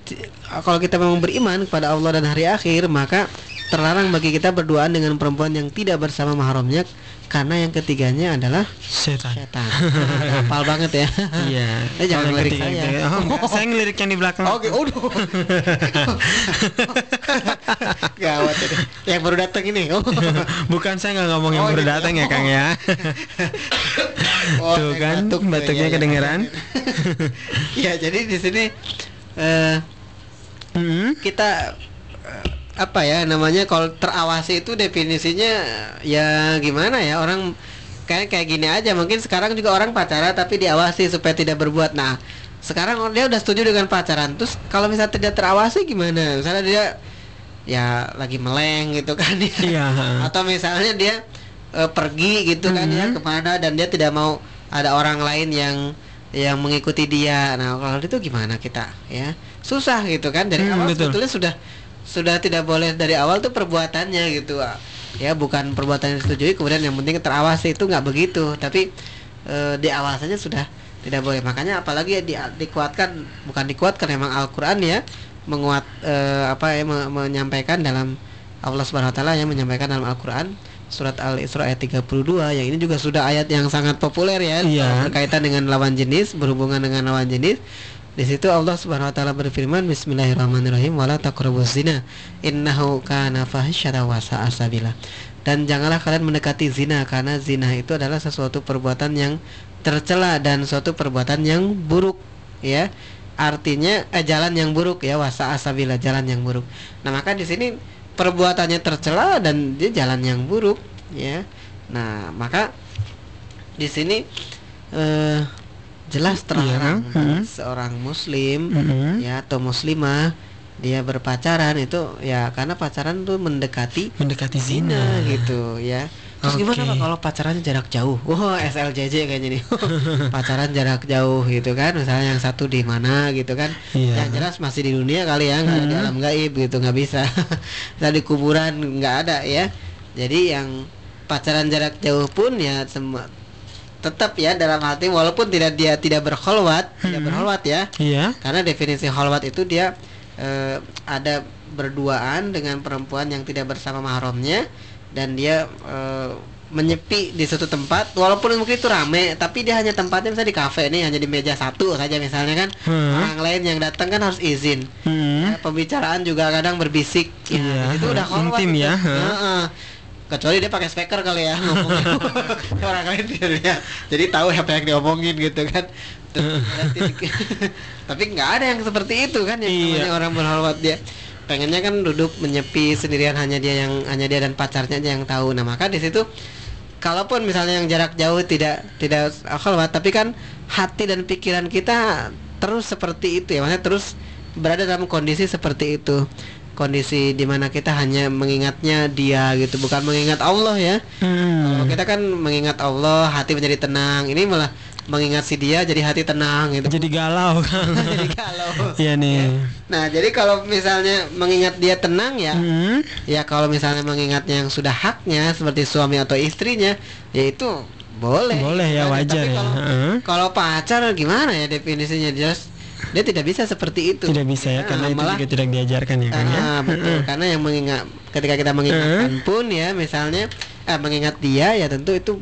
kalau kita memang beriman kepada Allah dan hari akhir, maka terlarang bagi kita berduaan dengan perempuan yang tidak bersama mahramnya karena yang ketiganya adalah Setan. setan. Hafal banget ya. Iya. Eh, jangan Kalau ngelirik saya. itu- Oh, enggak, saya ngelirik yang di belakang. Oke, udah. Gawat ini. Yang baru datang ini. Oh. Bukan saya nggak ngomong yang Oh, baru gitu. datang ya Kang ya. Oh, Tuh kan, batuk. batuknya Ya, ya. kedengeran. ya, jadi di sini eh Hmm. kita eh, apa ya namanya kalau terawasi itu definisinya ya gimana ya orang kayak kayak gini aja. Mungkin sekarang juga orang pacaran tapi diawasi supaya tidak berbuat. Nah sekarang dia udah setuju dengan pacaran. Terus kalau misalnya tidak terawasi gimana? Misalnya dia ya lagi meleng gitu kan ya. Iya. atau misalnya dia eh, pergi gitu kan ya Mhm. ke mana dan dia tidak mau ada orang lain yang yang mengikuti dia. Nah kalau itu gimana kita ya? Susah gitu kan. Dari Hmm, awal betul. sebetulnya sudah sudah tidak boleh dari awal tuh perbuatannya gitu ah. ya bukan perbuatan yang disetujui kemudian yang penting terawasi itu nggak begitu tapi eh, di awal saja sudah tidak boleh makanya apalagi di, dikuatkan bukan dikuatkan memang Al-Qur'an ya menguat eh, apa ya me- menyampaikan dalam Allah Subhanahu wa taala yang menyampaikan dalam Al-Qur'an surat Al-Isra ayat 32 yang ini juga sudah ayat yang sangat populer ya Iya. berkaitan dengan lawan jenis berhubungan dengan lawan jenis di situ Allah Subhanahu wa taala berfirman Bismillahirrahmanirrahim wala taqrabuz zina innahu kana fahisyatan wa sa'a sabila. Dan janganlah kalian mendekati zina karena zina itu adalah sesuatu perbuatan yang tercela dan suatu perbuatan yang buruk ya. Artinya eh, jalan yang buruk ya wasa asabila jalan yang buruk. Nah, maka di sini perbuatannya tercela dan dia jalan yang buruk ya. Nah, maka di sini eh jelas terlarang Iya, hmm. seorang muslim Hmm. ya atau muslimah dia berpacaran itu ya karena pacaran tuh mendekati Mendekati zina zina. gitu ya. Terus gimana Oke. Pak kalau pacarannya jarak jauh? Wah, SLJJ kayaknya nih. pacaran jarak jauh gitu kan. Misalnya yang satu di mana gitu kan. Iya. Yang jelas masih di dunia kali ya, nggak di Hmm. alam gaib gitu, nggak bisa. Nah, di kuburan nggak ada ya. Jadi yang pacaran jarak jauh pun ya semua tetap ya dalam hati walaupun tidak dia tidak berkholwat, tidak Hmm. berkholwat ya. Iya. Karena definisi kholwat itu dia eh, ada berduaan dengan perempuan yang tidak bersama mahramnya dan dia eh, menyepi di suatu tempat walaupun mungkin itu rame tapi dia hanya tempatnya misalnya di kafe nih hanya di meja satu saja misalnya kan Hmm. orang lain yang datang kan harus izin Hmm. Ya, pembicaraan juga kadang berbisik ya, Iya, itu udah kholwat intim itu. ya. Kecuali dia pakai speaker kali ya ngomongnya orang lain lihat jadi tahu apa yang diomongin gitu kan. Tapi nggak ada yang seperti itu kan yang Iya. namanya orang berhalwat dia. Pengennya kan duduk menyepi sendirian hanya dia yang hanya dia dan pacarnya aja yang tahu. Nah maka di situ kalaupun misalnya yang jarak jauh tidak tidak khalwat tapi kan hati dan pikiran kita terus seperti itu ya. Maksudnya terus berada dalam kondisi seperti itu kondisi di mana kita hanya mengingatnya dia gitu bukan mengingat Allah ya kalau Hmm. kita kan mengingat Allah hati menjadi tenang ini malah mengingat si dia jadi hati tenang gitu Jadi galau kan. jadi kalau Iya nih. nah jadi kalau misalnya mengingat dia tenang ya Hmm. Ya kalau misalnya mengingatnya yang sudah haknya seperti suami atau istrinya, ya itu boleh. Boleh ya, Tapi wajar ya. Kalau, Heeh. kalau pacar gimana ya definisinya jelas dia tidak bisa seperti itu. Tidak bisa ya karena Ah, itu malah, juga tidak diajarkan ya kan ya. ah, betul. Karena yang mengingat ketika kita mengingatkan pun ya misalnya eh, mengingat dia ya tentu itu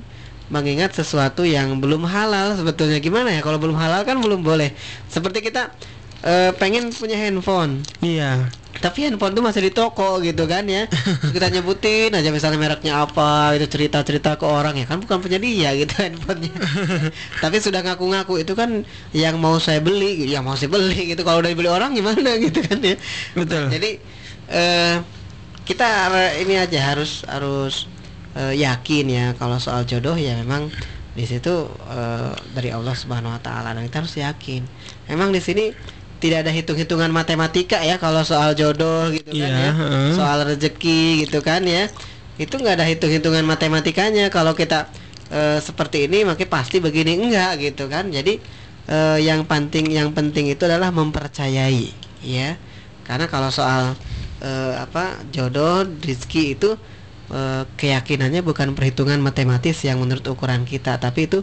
mengingat sesuatu yang belum halal sebetulnya gimana ya kalau belum halal kan belum boleh. Seperti kita eh, pengen punya handphone Iya. Tapi handphone tuh masih di toko gitu kan ya. Terus kita nyebutin aja misalnya mereknya apa itu cerita cerita ke orang ya. Kan bukan punya dia gitu handphonenya. Tapi sudah ngaku-ngaku itu kan yang mau saya beli yang mau saya beli gitu. Kalau udah dibeli orang gimana gitu kan ya. Betul. jadi eh kita ini aja harus harus eh, yakin ya kalau soal jodoh ya memang di situ eh, dari Allah Subhanahu Wa Taala. Dan kita harus yakin. Memang di sini tidak ada hitung-hitungan matematika ya kalau soal jodoh gitu kan Iya, ya, soal rezeki gitu kan ya. Itu nggak ada hitung-hitungan matematikanya. Kalau kita eh, seperti ini makanya pasti begini enggak gitu kan. Jadi eh, yang penting yang penting itu adalah mempercayai ya. Karena kalau soal eh, apa jodoh rezeki itu keyakinannya bukan perhitungan matematis yang menurut ukuran kita. Tapi itu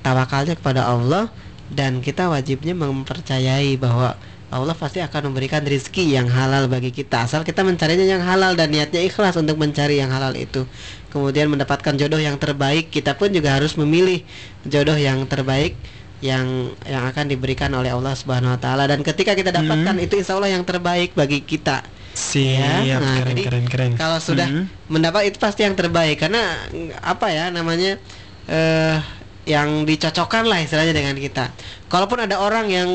tawakalnya kepada Allah dan kita wajibnya mempercayai bahwa Allah pasti akan memberikan rezeki yang halal bagi kita. Asal kita mencarinya yang halal dan niatnya ikhlas untuk mencari yang halal itu. Kemudian mendapatkan jodoh yang terbaik kita pun juga harus memilih jodoh yang terbaik yang yang akan diberikan oleh Allah Subhanahu wa taala. Dan ketika kita dapatkan itu insya Allah yang terbaik bagi kita. Siap, Ya, nah, keren, jadi keren, keren. kalau sudah Hmm. mendapat itu pasti yang terbaik. Karena apa ya namanya eh yang dicocokkan lah istilahnya dengan kita. Kalaupun ada orang yang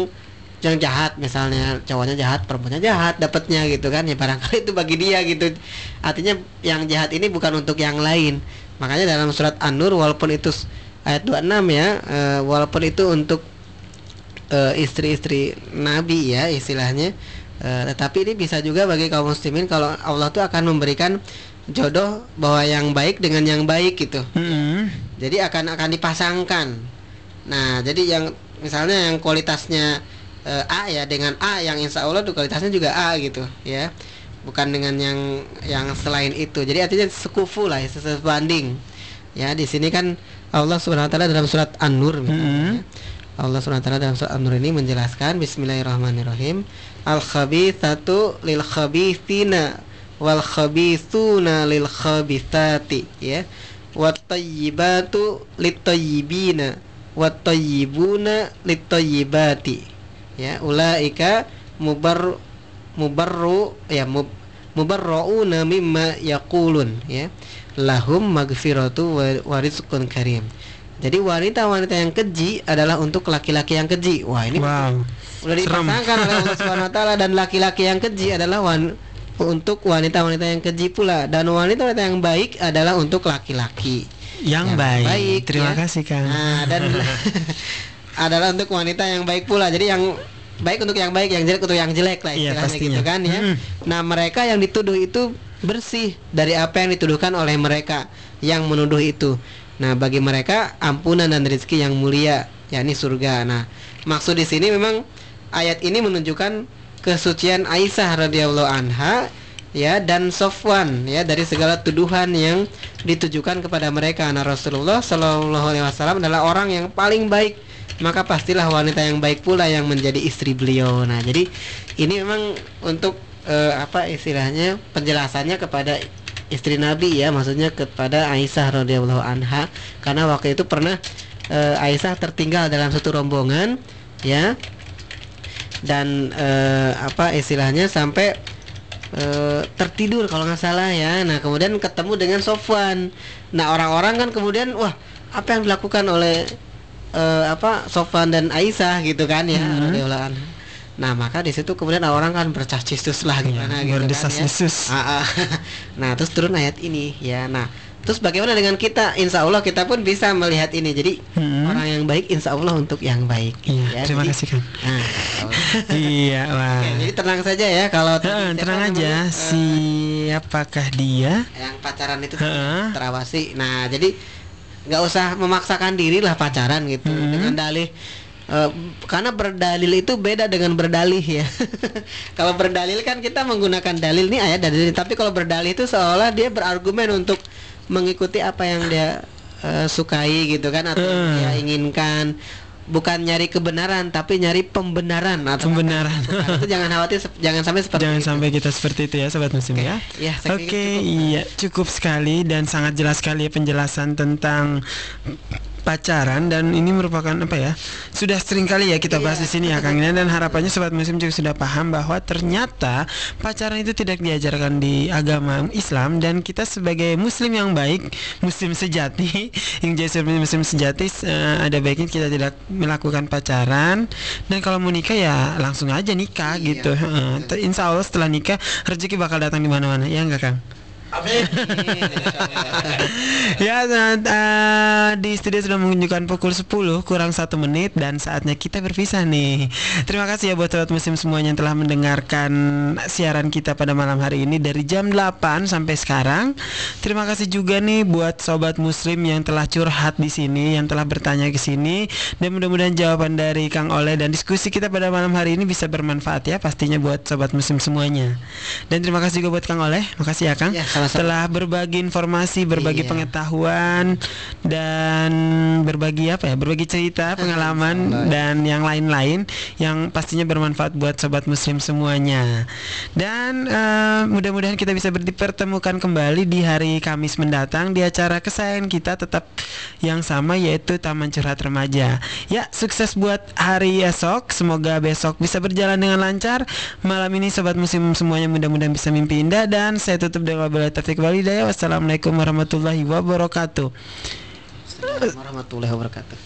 yang jahat misalnya cowoknya jahat perempuannya jahat dapatnya gitu kan ya barangkali itu bagi dia gitu artinya yang jahat ini bukan untuk yang lain makanya dalam surat An-Nur walaupun itu ayat 26 ya eh, walaupun itu untuk eh, istri-istri Nabi ya istilahnya Eh, tetapi ini bisa juga bagi kaum muslimin kalau Allah tuh akan memberikan jodoh bahwa yang baik dengan yang baik gitu Hmm. Jadi akan akan dipasangkan. Nah jadi yang misalnya yang kualitasnya eh, A ya dengan A yang insya Allah tuh kualitasnya juga A gitu ya. Bukan dengan yang yang selain itu. Jadi artinya sekufu lah ya, sebanding ya di sini kan Allah subhanahu wa taala dalam surat An-Nur misalnya, Allah subhanahu wa taala dalam surat An-Nur ini menjelaskan Bismillahirrahmanirrahim. Al khabithatu lil khabithina wal khabithuna lil khabithati ya wat tayyibatu lit tayyibina wat tayyibuna lit tayyibati ya ulaika mubar mubarru ya mub, mubarrauna mimma yaqulun. Ya lahum magfiratu wa, wa rizqun karim. Jadi wanita-wanita yang keji adalah untuk laki-laki yang keji. Wah ini Wow. udah dipasangkan oleh Allah Subhanahu wa taala dan laki-laki yang keji adalah wan untuk wanita-wanita yang keji pula dan wanita-wanita yang baik adalah untuk laki-laki Yang, Yang baik. baik, Terima ya. kasih Kang. Nah, dan adalah untuk wanita yang baik pula. Jadi yang baik untuk yang baik, yang jelek untuk yang jelek lah Iya, istilahnya pastinya. gitu kan ya. Mm. Nah, mereka yang dituduh itu bersih dari apa yang dituduhkan oleh mereka yang menuduh itu. Nah, bagi mereka ampunan dan rezeki yang mulia, yakni surga. Nah, maksud di sini memang ayat ini menunjukkan kesucian Aisyah radhiyallahu anha ya dan Sofwan ya dari segala tuduhan yang ditujukan kepada mereka. Nah, Rasulullah Shallallahu alaihi wasallam adalah orang yang paling baik maka pastilah wanita yang baik pula yang menjadi istri beliau. Nah, jadi ini memang untuk eh, apa istilahnya penjelasannya kepada istri Nabi ya, maksudnya kepada Aisyah radhiyallahu anha karena waktu itu pernah eh, Aisyah tertinggal dalam satu rombongan ya. Dan eh, apa istilahnya sampai eh, tertidur kalau nggak salah ya. Nah, kemudian ketemu dengan Sofwan. Nah, orang-orang kan kemudian wah, apa yang dilakukan oleh eh, apa Sofwan dan Aisyah gitu kan ya radhiyallahu anha. Nah maka di situ kemudian orang kan bercah-cisus lah gimana gitu kan ya. Ah, ah. nah terus turun ayat ini ya. Nah terus bagaimana dengan kita? Insya Allah kita pun bisa melihat ini. Jadi Hmm. orang yang baik Insya Allah untuk yang baik. Iya, ya. terima Jadi- kasih Kang. Nah, iya, wah. Oke, jadi tenang saja ya kalau siapa tenang aja, namanya? Eh, siapakah dia? yang pacaran itu Heeh. terawasi. Nah, jadi nggak usah memaksakan diri lah pacaran gitu Hmm. dengan dalih eh, karena berdalil itu beda dengan berdalih ya. kalau berdalil kan kita menggunakan dalil nih ayat dalil, tapi kalau berdalih itu seolah dia berargumen untuk mengikuti apa yang dia eh, sukai gitu kan atau yang Hmm. dia inginkan. Bukan nyari kebenaran tapi nyari pembenaran atau Pembenaran. Nah, itu jangan khawatir jangan sampai seperti Jangan itu. sampai kita seperti itu ya sobat muslim ya. Ya, saya Oke, cukup. iya cukup sekali dan sangat jelas sekali ya penjelasan tentang pacaran dan ini merupakan apa ya sudah sering kali ya kita bahas di sini ya Kang Ina dan harapannya sobat muslim juga sudah paham bahwa ternyata pacaran itu tidak diajarkan di agama Islam. Dan kita sebagai muslim yang baik muslim sejati yang jadi muslim sejati eh, ada baiknya kita tidak melakukan pacaran. Dan kalau mau nikah ya langsung aja nikah Iya, gitu. Te- Insya Allah setelah nikah rezeki bakal datang di mana-mana. Ya enggak Kang ya saat, eh, di studio sudah menunjukkan pukul 10 kurang satu menit dan saatnya kita berpisah nih. Terima kasih ya buat sobat muslim semuanya yang telah mendengarkan siaran kita pada malam hari ini dari jam 8 sampai sekarang. Terima kasih juga nih buat sobat muslim yang telah curhat di sini yang telah bertanya ke sini. Dan mudah-mudahan jawaban dari Kang Oleh dan diskusi kita pada malam hari ini bisa bermanfaat ya pastinya buat sobat muslim semuanya. Dan terima kasih juga buat Kang Oleh makasih ya Kang. Ya, sama-sama. telah berbagi informasi, berbagi Iya. pengetahuan dan berbagi apa ya? Berbagi cerita, pengalaman dan yang lain-lain yang pastinya bermanfaat buat sobat muslim semuanya. Dan eh, mudah-mudahan kita bisa dipertemukan kembali di hari Kamis mendatang di acara kesayangan kita tetap yang sama yaitu Taman Curhat Remaja. Ya, sukses buat hari esok. Semoga besok bisa berjalan dengan lancar. Malam ini sobat muslim semuanya mudah-mudahan bisa mimpi indah dan saya tutup dengan wabillahi taufiq wal hidayah. Wassalamualaikum warahmatullahi wabarakatuh. warahmatullahi wabarakatuh.